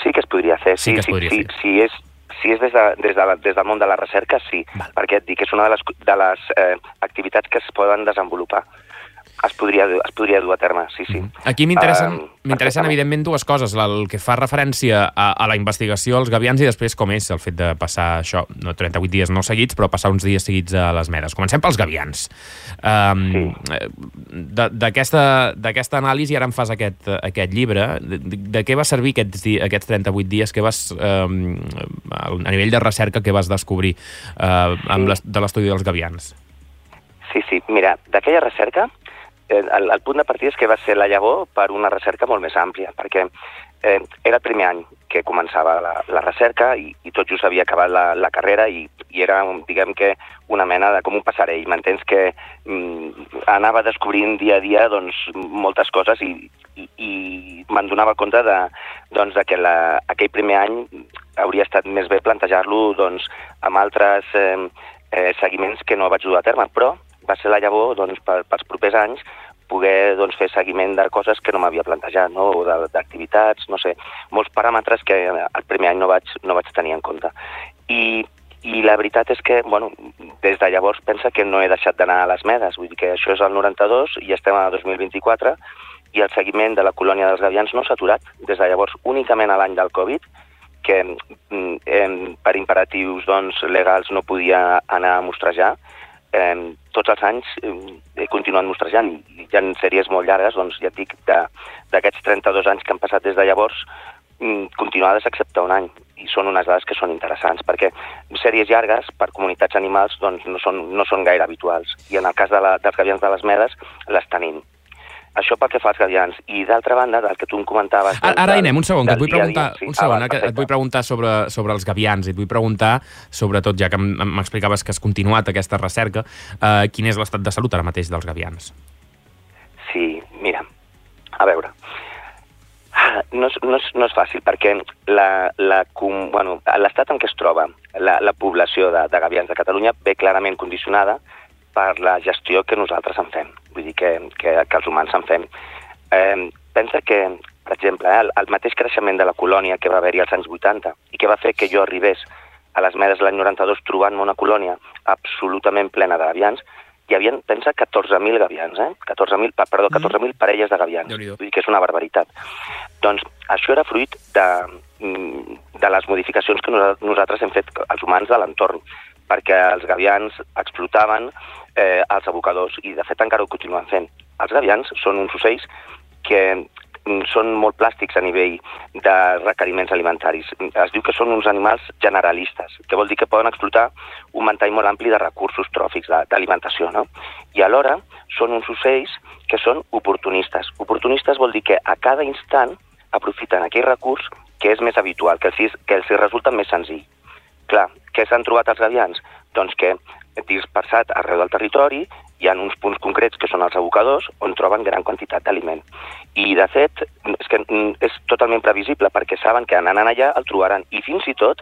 Sí que es podria fer, sí, Sí que es sí, podria sí, fer. Si és, si és des, de, des, de la, des del món de la recerca, sí, Val. perquè et dic que és una de les, de les eh, activitats que es poden desenvolupar. Es podria, es podria dur a terme, sí, sí. Aquí m'interessen, Um, m'interessen evidentment, dues coses. El que fa referència a, a la investigació als gavians i després com és el fet de passar això, no 38 dies no seguits, però passar uns dies seguits a les medes. Comencem pels gavians. Um, sí. D'aquesta anàlisi, ara em fas aquest, aquest llibre. De, de, què va servir aquests, aquests 38 dies? Què vas, um, a nivell de recerca, què vas descobrir uh, amb les, de l'estudi dels gavians? Sí, sí, mira, d'aquella recerca, el, el punt de partida és que va ser la llavor per una recerca molt més àmplia, perquè eh, era el primer any que començava la, la recerca i, i tot just havia acabat la, la carrera i, i era, un, diguem que, una mena de com un passarell. M'entens que mm, anava descobrint dia a dia doncs, moltes coses i, i, i me'n donava compte de, doncs, de que la, aquell primer any hauria estat més bé plantejar-lo doncs, amb altres eh, eh, seguiments que no vaig dur a terme, però va ser la llavor doncs, per, pels propers anys poder doncs, fer seguiment de coses que no m'havia plantejat, no? o d'activitats, no sé, molts paràmetres que el primer any no vaig, no vaig tenir en compte. I, I la veritat és que, bueno, des de llavors pensa que no he deixat d'anar a les medes, vull dir que això és el 92 i estem a 2024 i el seguiment de la colònia dels gavians no s'ha aturat des de llavors únicament a l'any del Covid, que em, per imperatius doncs, legals no podia anar a mostrejar, eh, tots els anys he continuat mostrejant. Hi ha sèries molt llargues, doncs ja et dic, d'aquests 32 anys que han passat des de llavors, mm, continuades excepte un any. I són unes dades que són interessants perquè sèries llargues per comunitats animals doncs, no, són, no són gaire habituals. I en el cas de la, dels gavians de les medes les tenim. Això pel que fa als gavians. I d'altra banda, del que tu em comentaves... Ara, ara hi anem, un segon, que et vull preguntar, dia, sí. un Ah, segon, val, eh, que et vull preguntar sobre, sobre els gavians i et vull preguntar, sobretot, ja que m'explicaves que has continuat aquesta recerca, eh, quin és l'estat de salut ara mateix dels gavians? Sí, mira, a veure, Ah, no és, no és, no és fàcil perquè la, la, com- bueno, l'estat en què es troba la, la població de, de gavians de Catalunya ve clarament condicionada per la gestió que nosaltres en fem, vull dir que, que, que els humans en fem. Eh, pensa que, per exemple, eh, el, el mateix creixement de la colònia que va haver-hi als anys 80 i que va fer que jo arribés a les medes l'any 92 trobant-me una colònia absolutament plena de gavians, hi havia, pensa, 14.000 gavians, eh? 14.000, pa- perdó, 14.000 parelles de gavians. Vull dir que és una barbaritat. Doncs això era fruit de, mm, de les modificacions que nosa- nosaltres hem fet els humans de l'entorn, perquè els gavians explotaven eh, els abocadors i, de fet, encara ho continuen fent. Els gavians són uns ocells que mm, són molt plàstics a nivell de requeriments alimentaris. Es diu que són uns animals generalistes, que vol dir que poden explotar un ventall molt ampli de recursos tròfics d'alimentació, no? I alhora són uns ocells que són oportunistes. Oportunistes vol dir que a cada instant aprofiten aquell recurs que és més habitual, que els, que els resulta més senzill. Clar, què s'han trobat els gavians? Doncs que dispersat arreu del territori hi ha uns punts concrets que són els abocadors on troben gran quantitat d'aliment. I, de fet, és que mm, és totalment previsible perquè saben que anant allà el trobaran i fins i tot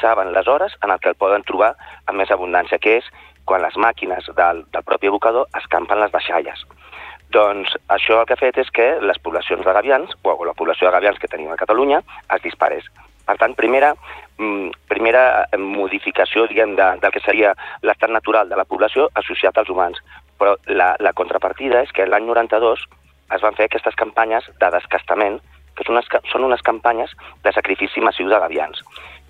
saben les hores en el que el poden trobar amb més abundància, que és quan les màquines del, del propi abocador escampen les deixalles. Doncs això el que ha fet és que les poblacions de gavians, o la població de gavians que tenim a Catalunya, es disparés. Per tant, primera, mm, primera eh, modificació diguem, de, del que seria l'estat natural de la població associat als humans. Però la, la contrapartida és que l'any 92 es van fer aquestes campanyes de descastament, que són unes, són unes campanyes de sacrifici massiu de gavians.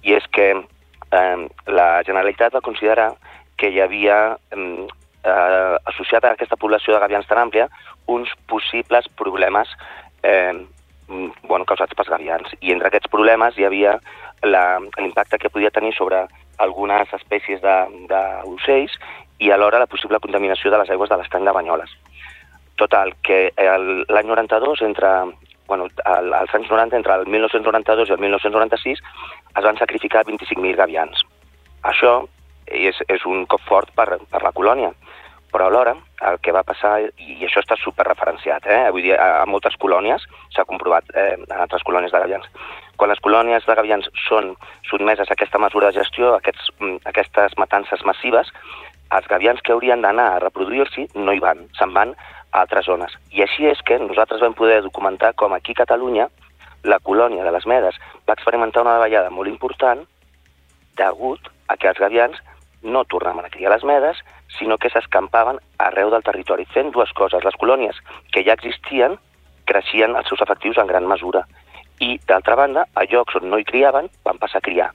I és que eh, la Generalitat va considerar que hi havia eh, eh, associat a aquesta població de gavians tan àmplia uns possibles problemes eh, mm, bueno, causats pels gavians. I entre aquests problemes hi havia l'impacte que podia tenir sobre algunes espècies d'ocells i alhora la possible contaminació de les aigües de l'estany de Banyoles. Total, que l'any 92, entre, bueno, al- als anys 90, entre el 1992 i el 1996, es van sacrificar 25.000 gavians. Això és, és un cop fort per, per la colònia. Però alhora, el que va passar, i això està superreferenciat, eh? vull dir, a, a moltes colònies, s'ha comprovat eh, en altres colònies de gavians, quan les colònies de gavians són sotmeses a aquesta mesura de gestió, aquests, mm, aquestes matances massives, els gavians que haurien d'anar a reproduir-s'hi no hi van, se'n van a altres zones. I així és que nosaltres vam poder documentar com aquí a Catalunya la colònia de les Medes va experimentar una davallada molt important degut a que els gavians no tornaven a criar les medes, sinó que s'escampaven arreu del territori, fent dues coses. Les colònies que ja existien creixien els seus efectius en gran mesura. I, d'altra banda, a llocs on no hi criaven, van passar a criar.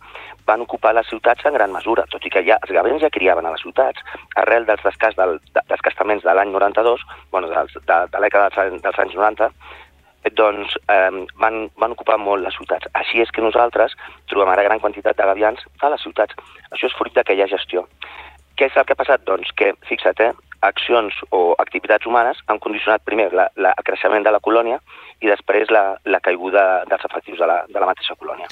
Van ocupar les ciutats en gran mesura, tot i que ja els gavians ja criaven a les ciutats, arrel dels descast del, descastaments de l'any 92, bueno, dels, de, de l'època dels, dels anys 90, doncs eh, van, van ocupar molt les ciutats. Així és que nosaltres trobem ara gran quantitat de gavians a les ciutats. Això és fruit d'aquella gestió. Què és el que ha passat? Doncs que, fixa't, eh, accions o activitats humanes han condicionat primer la, la, el creixement de la colònia i després la, la caiguda dels efectius de la, de la mateixa colònia.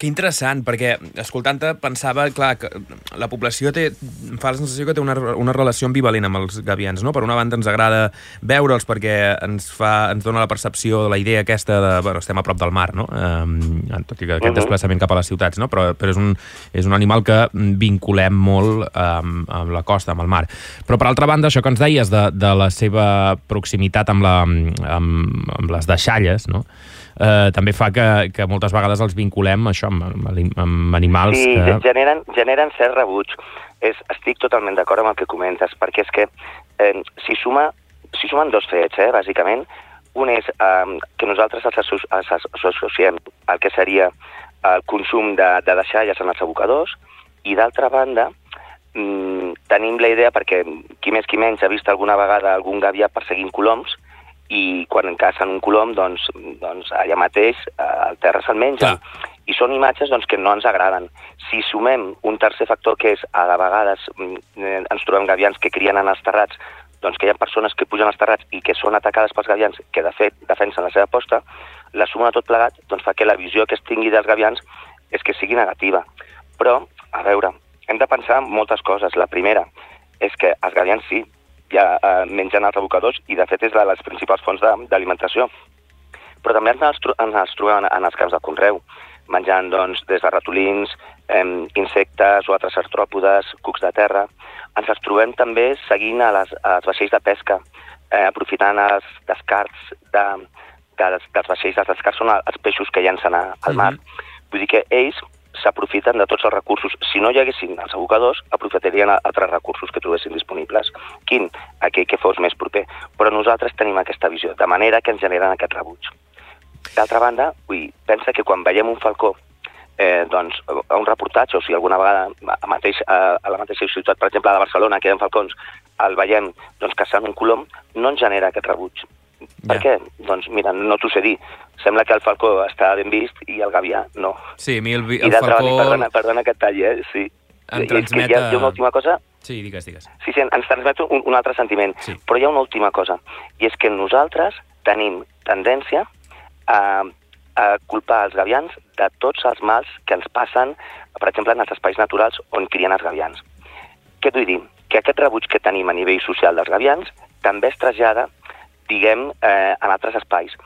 Que interessant, perquè escoltant-te pensava, clar, que la població té, fa la sensació que té una, una relació ambivalent amb els gavians, no? Per una banda ens agrada veure'ls perquè ens fa, ens dona la percepció la idea aquesta de, bueno, estem a prop del mar, no? Um, tot i que aquest uh -huh. desplaçament cap a les ciutats, no? Però, però és, un, és un animal que vinculem molt um, amb la costa, amb el mar. Però per altra banda, això que ens deies de, de la seva proximitat amb, la, amb, amb les deixalles, no? Eh, també fa que, que moltes vegades els vinculem això amb, amb, amb animals sí, que... generen, generen cert rebuig. És, estic totalment d'acord amb el que comentes, perquè és que eh, si, suma, si sumen dos fets, eh, bàsicament, un és eh, que nosaltres els, associem al que seria el consum de, de deixalles en els abocadors, i d'altra banda, mm, tenim la idea, perquè qui més qui menys ha vist alguna vegada algun gavià perseguint coloms, i quan cacen un colom, doncs, doncs allà mateix eh, el terra se'l menja. Clar. I són imatges doncs, que no ens agraden. Si sumem un tercer factor que és, a vegades mm, eh, ens trobem gavians que crien en els terrats, doncs que hi ha persones que pugen als terrats i que són atacades pels gavians, que de fet defensen la seva posta, la suma de tot plegat doncs, fa que la visió que es tingui dels gavians és que sigui negativa. Però, a veure, hem de pensar moltes coses. La primera és que els gavians sí, ja eh, mengen els abocadors i de fet és de les principals fonts d'alimentació. Però també ens ens trobem en els camps de conreu, menjant doncs, des de ratolins, eh, insectes o altres artròpodes, cucs de terra. Ens els trobem també seguint a les, als vaixells de pesca, eh, aprofitant els descarts de, de, dels vaixells. Els descarts són els peixos que llancen al mar. Mm -hmm. Vull dir que ells s'aprofiten de tots els recursos. Si no hi haguessin els abocadors, aprofitarien altres recursos que trobessin disponibles. Quin? Aquell que fos més proper. Però nosaltres tenim aquesta visió, de manera que ens generen aquest rebuig. D'altra banda, vull, pensa que quan veiem un falcó eh, doncs, a un reportatge, o sigui, alguna vegada a, mateix, a, a la mateixa ciutat, per exemple, a de Barcelona, que hi ha falcons, el veiem doncs, caçant un colom, no ens genera aquest rebuig. Per ja. què? Doncs mira, no t'ho sé dir. Sembla que el falcó està ben vist i el gavià no. Sí, a mi el, el I falcó... I perdona, perdona que et talli, eh? Sí. Em transmet... Hi ha, hi ha una última cosa... Sí, digues, digues. Sí, sí, ens transmet un, un altre sentiment. Sí. Però hi ha una última cosa, i és que nosaltres tenim tendència a, a culpar els gavians de tots els mals que ens passen, per exemple, en els espais naturals on crien els gavians. Què vull dir? Que aquest rebuig que tenim a nivell social dels gavians també es trasllada diguem, eh, en altres espais.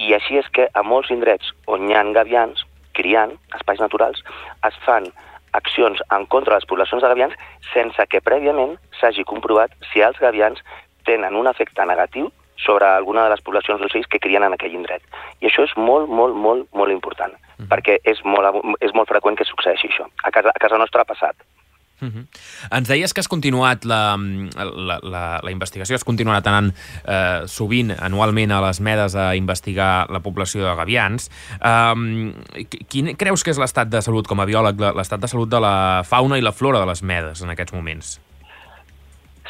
I així és que a molts indrets on hi ha gavians criant, espais naturals, es fan accions en contra de les poblacions de gavians sense que prèviament s'hagi comprovat si els gavians tenen un efecte negatiu sobre alguna de les poblacions d'ocells que crien en aquell indret. I això és molt, molt, molt, molt important, mm perquè és molt, és molt freqüent que succeeixi això. A casa, a casa nostra ha passat. Uh -huh. Ens deies que has continuat la, la, la, la investigació, has continuat anant eh, sovint, anualment, a les medes a investigar la població de gavians. Um, quin creus que és l'estat de salut, com a biòleg, l'estat de salut de la fauna i la flora de les medes en aquests moments?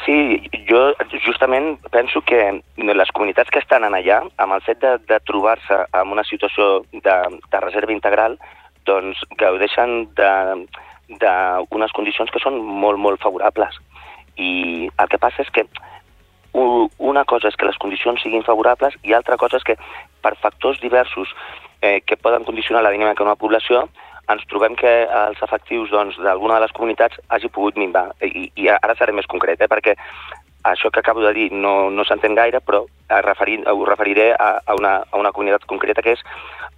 Sí, jo justament penso que les comunitats que estan allà, amb el fet de, de trobar-se en una situació de, de reserva integral, doncs gaudeixen de, d'unes condicions que són molt, molt favorables. I el que passa és que una cosa és que les condicions siguin favorables i altra cosa és que per factors diversos eh, que poden condicionar la dinàmica d'una població ens trobem que els efectius d'alguna doncs, de les comunitats hagi pogut minvar. I, I ara seré més concret, eh, perquè això que acabo de dir no, no s'entén gaire, però referint, ho referiré a, a, una, a una comunitat concreta que és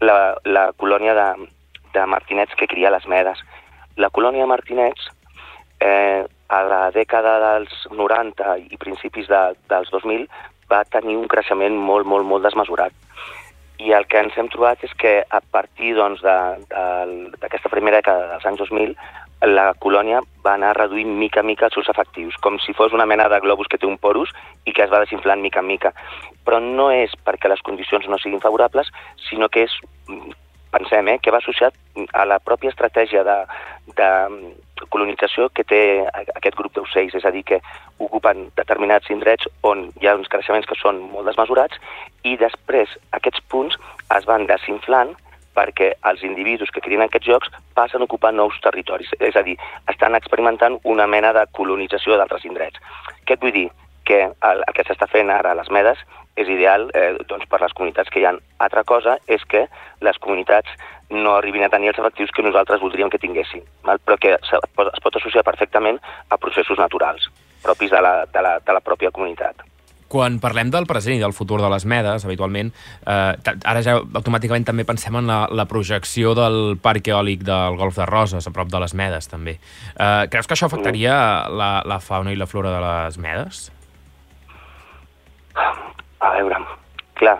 la, la colònia de, de martinets que cria les medes. La colònia de martinets, eh, a la dècada dels 90 i principis de, dels 2000, va tenir un creixement molt, molt, molt desmesurat. I el que ens hem trobat és que a partir doncs, d'aquesta doncs, primera dècada dels anys 2000, la colònia va anar reduint mica mica els seus efectius, com si fos una mena de globus que té un porus i que es va desinflant mica en mica. Però no és perquè les condicions no siguin favorables, sinó que és, pensem, eh, que va associat a la pròpia estratègia de, de colonització que té aquest grup d'ocells, és a dir, que ocupen determinats indrets on hi ha uns creixements que són molt desmesurats i després aquests punts es van desinflant perquè els individus que crien aquests jocs passen a ocupar nous territoris, és a dir, estan experimentant una mena de colonització d'altres indrets. Què et vull dir? Que el, el que s'està fent ara a les medes és ideal eh, doncs per les comunitats que hi ha. Altra cosa és que les comunitats no arribin a tenir els efectius que nosaltres voldríem que tinguessin, val? però que es pot, es pot associar perfectament a processos naturals propis de la, de la, de la pròpia comunitat. Quan parlem del present i del futur de les medes, habitualment, eh, ara ja automàticament també pensem en la, la projecció del parc eòlic del Golf de Roses, a prop de les medes, també. Eh, creus que això afectaria la, la fauna i la flora de les medes? A veure, clar,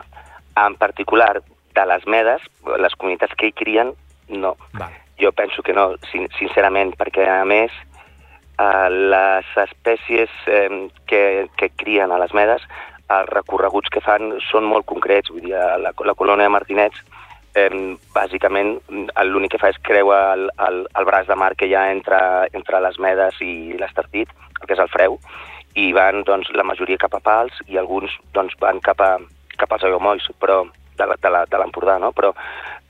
en particular de les medes, les comunitats que hi crien, no. Val. Jo penso que no, sin sincerament, perquè a més eh, les espècies eh, que, que crien a les medes, els recorreguts que fan són molt concrets, vull dir, la, la colònia de martinets eh, bàsicament l'únic que fa és creure el, el, el braç de mar que hi ha entre, entre les medes i l'estartit, el que és el freu, i van doncs, la majoria cap a pals i alguns doncs, van cap, a, cap als aiguamolls, però de l'Empordà, no? Però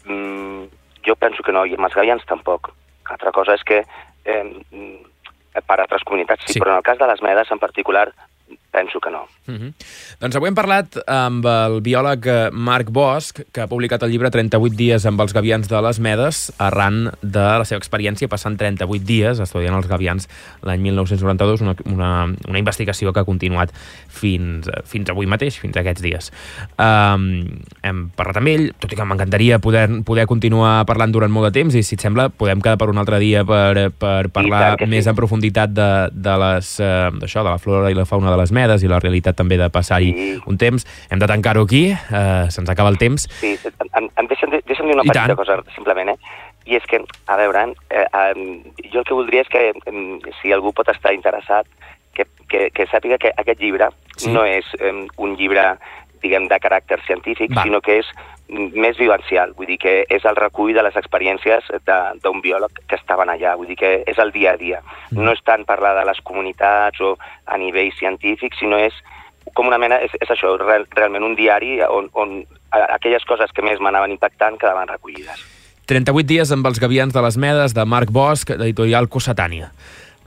mm, jo penso que no, i amb els gavians tampoc. Altra cosa és que eh, per altres comunitats sí, sí, però en el cas de les medes en particular penso que no. Uh -huh. Doncs avui hem parlat amb el biòleg eh, Marc Bosch, que ha publicat el llibre 38 dies amb els gavians de les Medes, arran de la seva experiència passant 38 dies estudiant els gavians l'any 1992, una, una, una investigació que ha continuat fins, fins avui mateix, fins a aquests dies. Um, hem parlat amb ell, tot i que m'encantaria poder, poder continuar parlant durant molt de temps, i si et sembla podem quedar per un altre dia per, per parlar més sí. en profunditat de, de, les, uh, de la flora i la fauna de les Medes, i la realitat també de passar-hi sí. un temps. Hem de tancar-ho aquí, eh, se'ns acaba el temps. Sí, em, em deixa'm, deixa'm dir una I petita tant. cosa, simplement, eh? I és que, a veure, eh, eh, jo el que voldria és que, eh, si algú pot estar interessat, que, que, que sàpiga que aquest llibre sí. no és eh, un llibre diguem, de caràcter científic, Va. sinó que és més vivencial, vull dir que és el recull de les experiències d'un biòleg que estaven allà, vull dir que és el dia a dia. Mm. No és tant parlar de les comunitats o a nivell científic, sinó és com una mena, és, és això, real, realment un diari on, on aquelles coses que més m'anaven impactant quedaven recollides. 38 dies amb els gavians de les Medes, de Marc Bosch, d'editorial Cossetània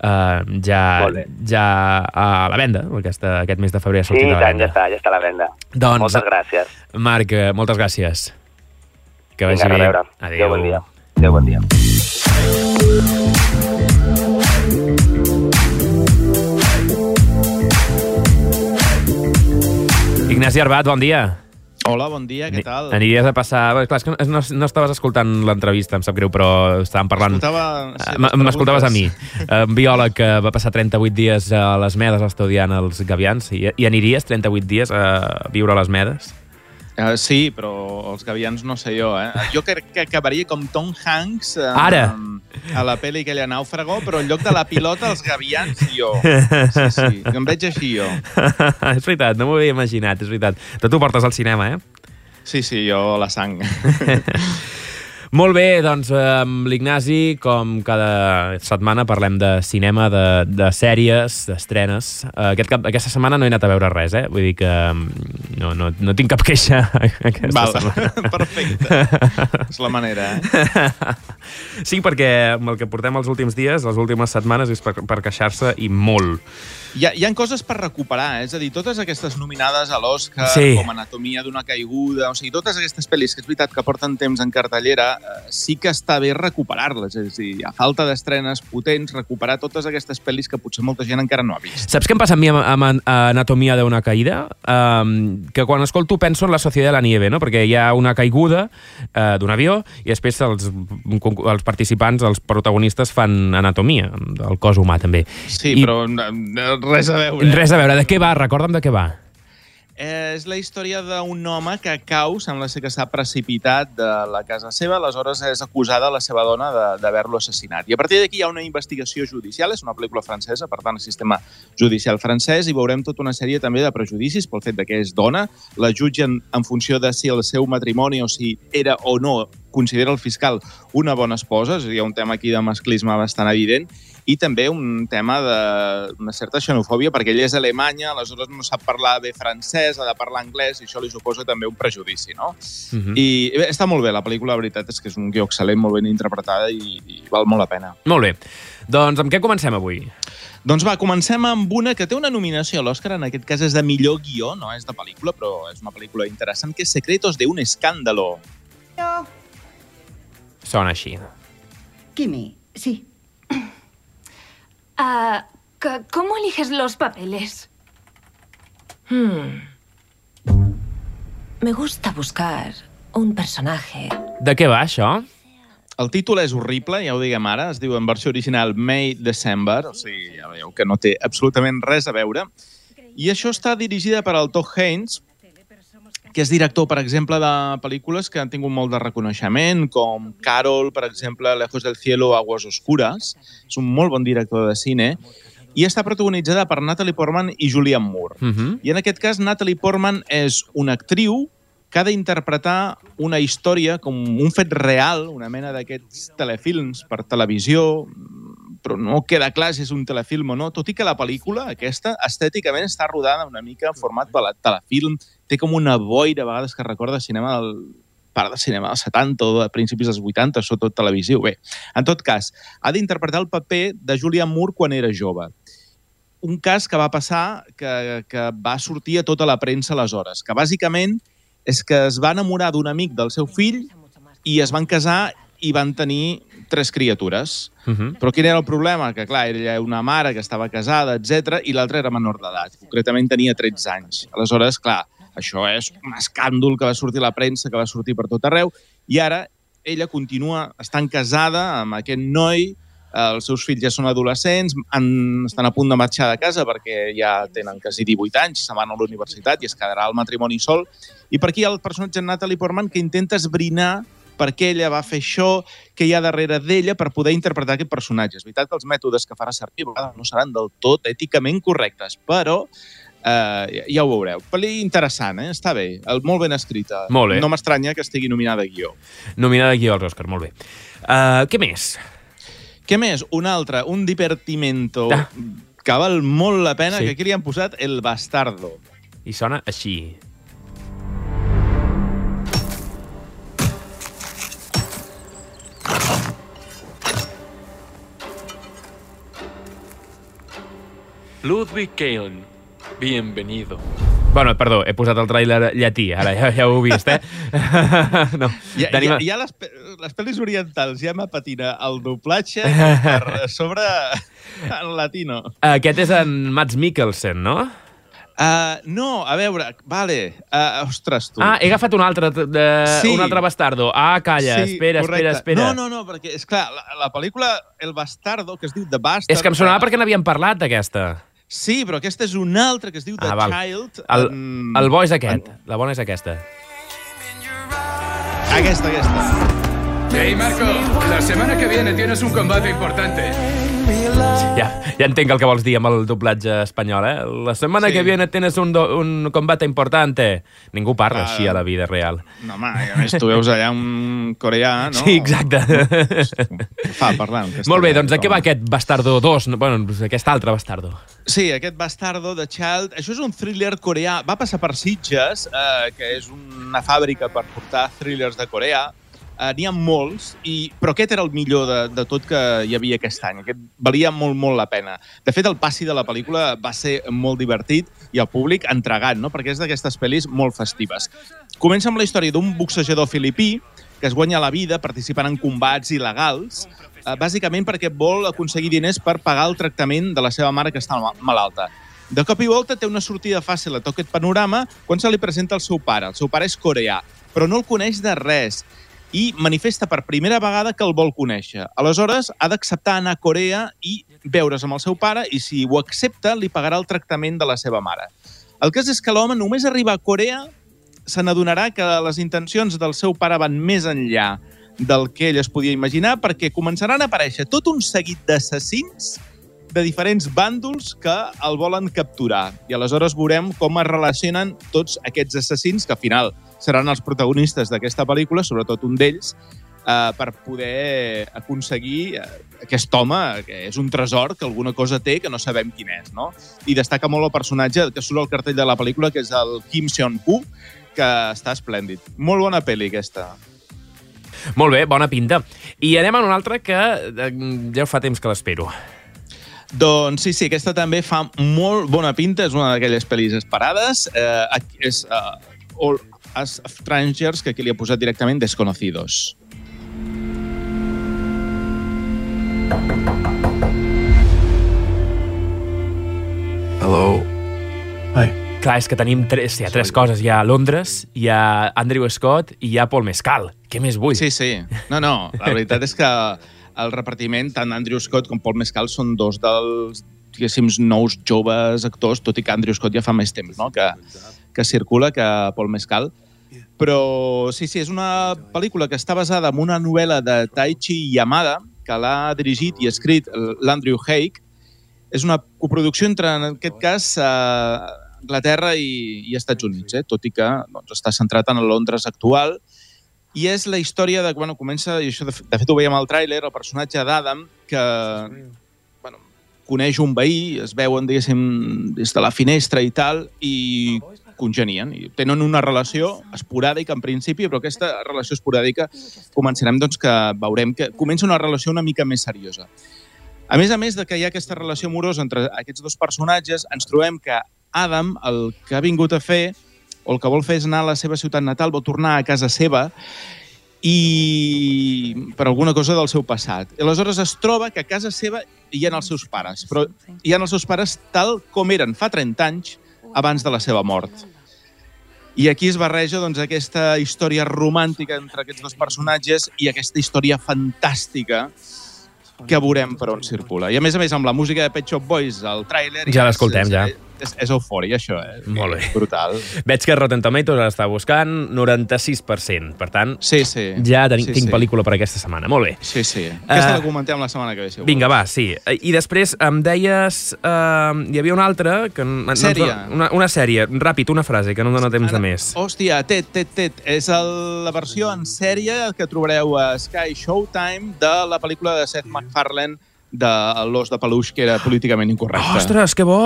uh, ja, ja a la venda, aquesta, aquest mes de febrer ha sortit sí, a la venda. ja està, ja està a la venda. Doncs, moltes gràcies. Marc, eh, moltes gràcies. Que vagi bé. Adéu. Adéu, bon dia. Adéu, bon dia. Ignasi Arbat, bon dia. Hola, bon dia, què tal? Aniries a passar... Clar, és que no, no estaves escoltant l'entrevista, em sap greu, però estàvem parlant... Sí, M'escoltaves a mi. Un biòleg que va passar 38 dies a les Medes estudiant els gavians. I, i aniries 38 dies a viure a les Medes? Uh, sí, però els gavians no sé jo, eh? Jo crec que acabaria com Tom Hanks... Uh, Ara! A la pel·li aquella Nàufrago, però en lloc de la pilota, els gavians i jo. Sí, sí, em veig així jo. (laughs) és veritat, no m'ho havia imaginat, és veritat. Tu t'ho portes al cinema, eh? Sí, sí, jo la sang. (laughs) Molt bé, doncs amb l'Ignasi, com cada setmana parlem de cinema, de, de sèries, d'estrenes. Aquest cap, aquesta setmana no he anat a veure res, eh? Vull dir que mm, no, no, no tinc cap queixa (laughs) aquesta Val. setmana. (laughs) Perfecte. és la manera, eh? Sí, perquè amb el que portem els últims dies, les últimes setmanes, és per, per queixar-se i molt. Hi ha, hi ha coses per recuperar, eh? és a dir, totes aquestes nominades a l'Oscar, Sí. com Anatomia d'una caiguda, o sigui, totes aquestes pel·lis que és veritat que porten temps en cartellera, eh, sí que està bé recuperar-les, és a dir, a falta d'estrenes potents, recuperar totes aquestes pel·lis que potser molta gent encara no ha vist. Saps què em passa amb mi amb, amb Anatomia d'una caïda? Um, que quan escolto penso en la Societat de la Nieve, no? perquè hi ha una caiguda uh, d'un avió i després els, els participants, els protagonistes fan anatomia del cos humà també. Sí, I però eh, res a veure. Res a veure, de què va? Recorda'm de què va. Eh, és la història d'un home que cau, sembla ser que s'ha precipitat de la casa seva, aleshores és acusada la seva dona de- d'haver-lo assassinat. I a partir d'aquí hi ha una investigació judicial, és una pel·lícula francesa, per tant, el sistema judicial francès, i veurem tota una sèrie també de prejudicis pel fet de que és dona, la jutgen en funció de si el seu matrimoni o si era o no considera el fiscal una bona esposa, és a dir, hi ha un tema aquí de masclisme bastant evident, i també un tema d'una certa xenofòbia, perquè ella és alemanya, aleshores no sap parlar bé francès, ha de parlar anglès, i això li suposa també un prejudici, no? Mhm. I bé, està molt bé, la pel·lícula, la veritat és que és un guió excel·lent, molt ben interpretada i, i val molt la pena. Molt bé. Doncs amb què comencem avui? Doncs va, comencem amb una que té una nominació a l'Oscar, en aquest cas és de millor guió, no és de pel·lícula, però és una pel·lícula interessant, que és Secretos de un escándalo. Sona així. Kimi, sí. Ah, c- ¿Cómo eliges los papeles? Hmm. Me gusta buscar un personaje. De què va, això? El títol és horrible, ja ho diguem ara, es diu en versió original May December, o sigui, ja veieu que no té absolutament res a veure. I això està dirigida per al Todd Haynes, que és director, per exemple, de pel·lícules que han tingut molt de reconeixement, com Carol, per exemple, Lejos del cielo, Aguas oscuras. És un molt bon director de cine. I està protagonitzada per Natalie Portman i Julianne Moore. Uh -huh. I en aquest cas, Natalie Portman és una actriu que ha d'interpretar una història com un fet real, una mena d'aquests telefilms per televisió, però no queda clar si és un telefilm o no, tot i que la pel·lícula, aquesta, estèticament està rodada una mica en format de telefilm, té com una boira, a vegades que recorda cinema del part de cinema dels 70 o de principis dels 80, sobretot televisiu. Bé, en tot cas, ha d'interpretar el paper de Julianne Moore quan era jove. Un cas que va passar que, que va sortir a tota la premsa aleshores, que bàsicament és que es va enamorar d'un amic del seu fill i es van casar i van tenir tres criatures. Uh -huh. Però quin era el problema? Que, clar, ella era una mare que estava casada, etc i l'altra era menor d'edat. Concretament tenia 13 anys. Aleshores, clar, això és un escàndol que va sortir a la premsa, que va sortir per tot arreu, i ara ella continua estant casada amb aquest noi, els seus fills ja són adolescents, han, estan a punt de marxar de casa perquè ja tenen quasi 18 anys, se van a la universitat i es quedarà el matrimoni sol. I per aquí hi ha el personatge Natalie Portman que intenta esbrinar per què ella va fer això, què hi ha darrere d'ella per poder interpretar aquest personatge. És veritat que els mètodes que farà servir a no seran del tot èticament correctes, però eh, ja ho veureu. Pel·li interessant, eh? està bé, el, molt ben escrita. Molt bé. No m'estranya que estigui nominada a guió. Nominada aquí als Òscars, molt bé. Uh, què més? Què més? Un altre, un divertimento Ah. que val molt la pena, Sí. que aquí li han posat El Bastardo. I sona així. Ludwig Kalen, bienvenido. Bueno, perdó, he posat el tràiler llatí, ara ja, ja ho heu vist, eh? (laughs) no, Ja, ja, ja les, les pel·lis orientals ja me patina el doblatge per (laughs) sobre en latino. Aquest és en Mats Mikkelsen, no? Uh, no, a veure, vale. Uh, ostres, tu. Ah, he agafat un altre, de, Sí. un altre bastardo. Ah, calla, Sí, espera, correcte. espera, espera. No, no, no, perquè, és clar, la, la pel·lícula El Bastardo, que es diu The Bastard... És que em sonava perquè n'havíem parlat, d'aquesta. Sí, però aquesta és una altra que es diu The Ah, val. Child. El, en- el bo és aquest, la bona és aquesta. Aquesta, aquesta. Hey Marco, la semana que viene tienes un combate importante. Ja, ja entenc el que vols dir amb el doblatge espanyol, eh? La setmana Sí. que viene tienes un, do, un combate importante. Ningú parla Clar. així a la vida real. No, home, a més tu veus allà un coreà, no? Sí, exacte. Fa parlar en castellà. Molt bé, doncs de què va aquest Bastardo 2? Bueno, aquest altre Bastardo. Sí, aquest Bastardo de Child, això és un thriller coreà. Va passar per Sitges, eh, que és una fàbrica per portar thrillers de Corea. Uh, N'hi ha molts, i, però aquest era el millor de, de tot que hi havia aquest any. Aquest valia molt, molt la pena. De fet, el passi de la pel·lícula va ser molt divertit i el públic entregat, no? perquè és d'aquestes pel·lis molt festives. Comença amb la història d'un boxejador filipí que es guanya la vida participant en combats il·legals, eh, bàsicament perquè vol aconseguir diners per pagar el tractament de la seva mare que està ma- malalta. De cop i volta té una sortida fàcil a tot aquest panorama quan se li presenta el seu pare. El seu pare és coreà, però no el coneix de res i manifesta per primera vegada que el vol conèixer. Aleshores, ha d'acceptar anar a Corea i veure's amb el seu pare i si ho accepta, li pagarà el tractament de la seva mare. El cas és que l'home només arriba a Corea se n'adonarà que les intencions del seu pare van més enllà del que ell es podia imaginar perquè començaran a aparèixer tot un seguit d'assassins de diferents bàndols que el volen capturar. I aleshores veurem com es relacionen tots aquests assassins, que al final seran els protagonistes d'aquesta pel·lícula, sobretot un d'ells, eh, per poder aconseguir eh, aquest home, que és un tresor, que alguna cosa té que no sabem quin és, no? I destaca molt el personatge que surt al cartell de la pel·lícula, que és el Kim Seon-hu, que està esplèndid. Molt bona pel·li, aquesta. Molt bé, bona pinta. I anem a una altra que eh, ja fa temps que l'espero. Doncs sí, sí, aquesta també fa molt bona pinta, és una d'aquelles pel·lis esperades. Eh, aquí és uh, All as Strangers, que aquí li ha posat directament Desconocidos. Hello. Hi. Clar, és que tenim tres, hi ha tres coses. Hi ha Londres, hi ha Andrew Scott i hi ha Paul Mescal. Què més vull? Sí, sí. No, no, la veritat és que el repartiment, tant Andrew Scott com Paul Mescal, són dos dels diguéssim, nous joves actors, tot i que Andrew Scott ja fa més temps no? que, que circula que Paul Mescal. Però sí, sí, és una pel·lícula que està basada en una novel·la de Taichi Yamada, que l'ha dirigit i escrit l'Andrew Haig. És una coproducció entre, en aquest cas, eh, Anglaterra i, i Estats Units, eh? tot i que doncs, està centrat en el Londres actual. I és la història de... Bueno, comença, i això de, de fet ho veiem al tràiler, el personatge d'Adam, que bueno, coneix un veí, es veuen, diguéssim, des de la finestra i tal, i congenien. I tenen una relació esporàdica en principi, però aquesta relació esporàdica començarem doncs, que veurem que comença una relació una mica més seriosa. A més a més de que hi ha aquesta relació amorosa entre aquests dos personatges, ens trobem que Adam, el que ha vingut a fer, o el que vol fer és anar a la seva ciutat natal, vol tornar a casa seva, i per alguna cosa del seu passat. I aleshores es troba que a casa seva hi ha els seus pares, però hi ha els seus pares tal com eren fa 30 anys abans de la seva mort. I aquí es barreja doncs, aquesta història romàntica entre aquests dos personatges i aquesta història fantàstica que veurem per on circula. I a més a més, amb la música de Pet Shop Boys, el tràiler... Ja l'escoltem, ja. És, és eufòria, això, eh? Molt bé. Brutal. Veig que Rotten Tomatoes està buscant 96%. Per tant, sí, sí. ja tenim, Sí, tinc sí. pel·lícula per aquesta setmana. Molt bé. Sí, sí. Aquesta Eh, la comentem la setmana que ve, si Vinga, va, sí. I després em deies... Uh, hi havia una altra... Que no Sèrie. Una, una sèrie. Ràpid, una frase, que no em dona temps de més. Hòstia, Tet, Tet, Tet. És el, la versió en sèrie que trobareu a Sky Showtime de la pel·lícula de Seth MacFarlane de l'os de peluix, que era políticament incorrecte. Ostres, que bo!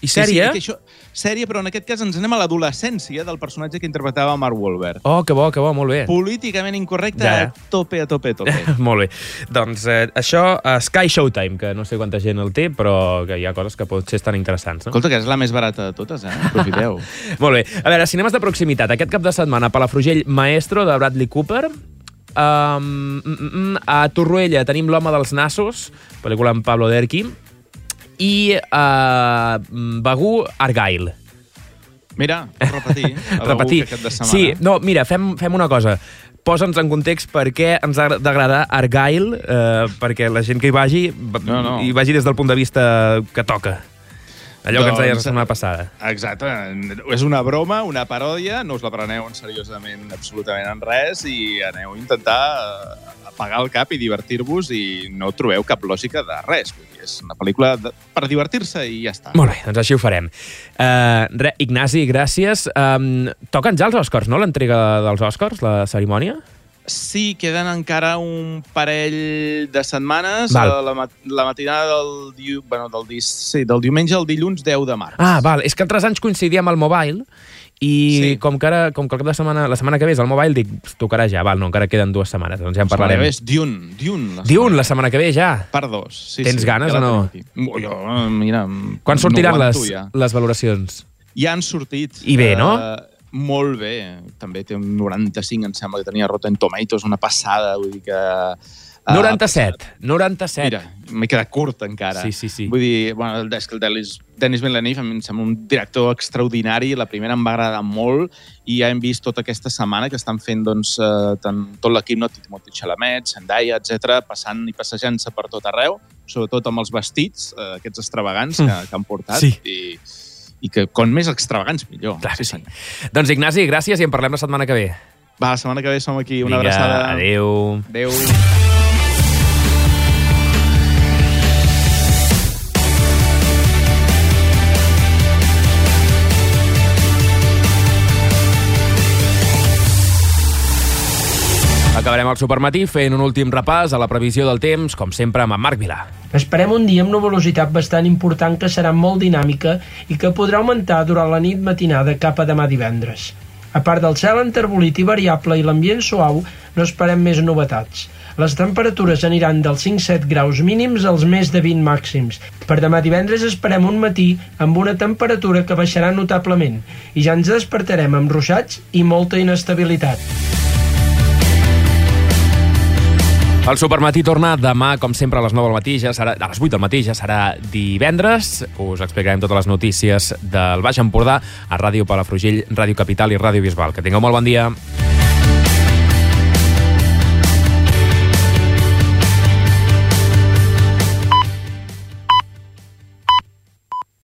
I sèrie? Sí, sí, que això, sèrie, però en aquest cas ens anem a l'adolescència del personatge que interpretava Mark Wahlberg. Oh, que bo, que bo, molt bé. Políticament incorrecte Ja. a tope, a tope, a tope. (laughs) molt bé. Doncs eh, això, a Sky Showtime, que no sé quanta gent el té, però que hi ha coses que potser estan interessants. No? Escolta, que és la més barata de totes, eh? Aprofiteu. (laughs) Molt bé. A veure, cinemes de proximitat. Aquest cap de setmana, Palafrugell Maestro, de Bradley Cooper. Um, a Torroella tenim L'home dels nassos, pel·lícula amb Pablo Derqui. I uh, Begú, Argyle. Mira, repetir. Repetir. (laughs) Sí, no, mira, fem, fem una cosa. Posa'ns en context per què ens ha d'agradar Argyle, eh, perquè la gent que hi vagi, No, no. hi vagi des del punt de vista que toca. Allò que ens deies la Doncs, setmana passada. Exacte. És una broma, una paròdia, no us la preneu en seriosament absolutament en res i aneu a intentar eh, apagar el cap i divertir-vos i no trobeu cap lògica de res. És una pel·lícula de, per divertir-se i ja està. Molt bé, doncs així ho farem. Uh, re, Ignasi, gràcies. Um, toquen ja els Oscars, no?, l'entrega dels Oscars, la cerimònia? Sí, queden encara un parell de setmanes. Val. eh, La, mat la matinada del, diu bueno, del, dis sí, del diumenge al dilluns 10 de març. Ah, val. És que altres anys coincidia amb el mobile i sí. com que ara, com que la setmana, la setmana que ve és el mobile, dic, "Pf, tocarà ja, val, no, encara queden dues setmanes, doncs ja en parlarem. És Dune, Dune. la Dune, la setmana que ve ja. Per dos. Sí, Tens sí, ganes o la no? Jo, mira... Quan sortiran no les, Ja. les valoracions? ja han sortit. I bé, no? Eh, molt bé. També té un 95, em sembla, que tenia Rotten Tomatoes, una passada, vull dir que... eh, 97, 97. Mira, m'he quedat curt encara. Sí, sí, sí. Vull dir, bueno, és que el Denis, Denis Villeneuve a mi em sembla un director extraordinari, la primera em va agradar molt i ja hem vist tota aquesta setmana que estan fent doncs, eh, tant, tot l'equip, no? Timothy Chalamet, Zendaya, etc passant i passejant-se per tot arreu, sobretot amb els vestits, eh, aquests extravagants que, que han portat. Sí. I, i que com més extravagants millor. Clar que sí. Doncs Ignasi, gràcies i en parlem la setmana que ve. Va, la setmana que ve som aquí. Una Vinga, abraçada. adéu. Adéu. Acabarem el supermatí fent un últim repàs a la previsió del temps, com sempre, amb en Marc Vilà. Esperem un dia amb nuvolositat bastant important que serà molt dinàmica i que podrà augmentar durant la nit matinada cap a demà divendres. A part del cel enterbolit i variable i l'ambient suau, no esperem més novetats. Les temperatures aniran dels 5-7 graus mínims als més de 20 màxims. Per demà divendres esperem un matí amb una temperatura que baixarà notablement i ja ens despertarem amb ruixats i molta inestabilitat. El supermatí torna demà, com sempre, a les 9 del matí, ja serà, a les 8 del matí, ja serà divendres. Us explicarem totes les notícies del Baix Empordà a Ràdio Palafrugell, Ràdio Capital i Ràdio Bisbal. Que tingueu molt bon dia.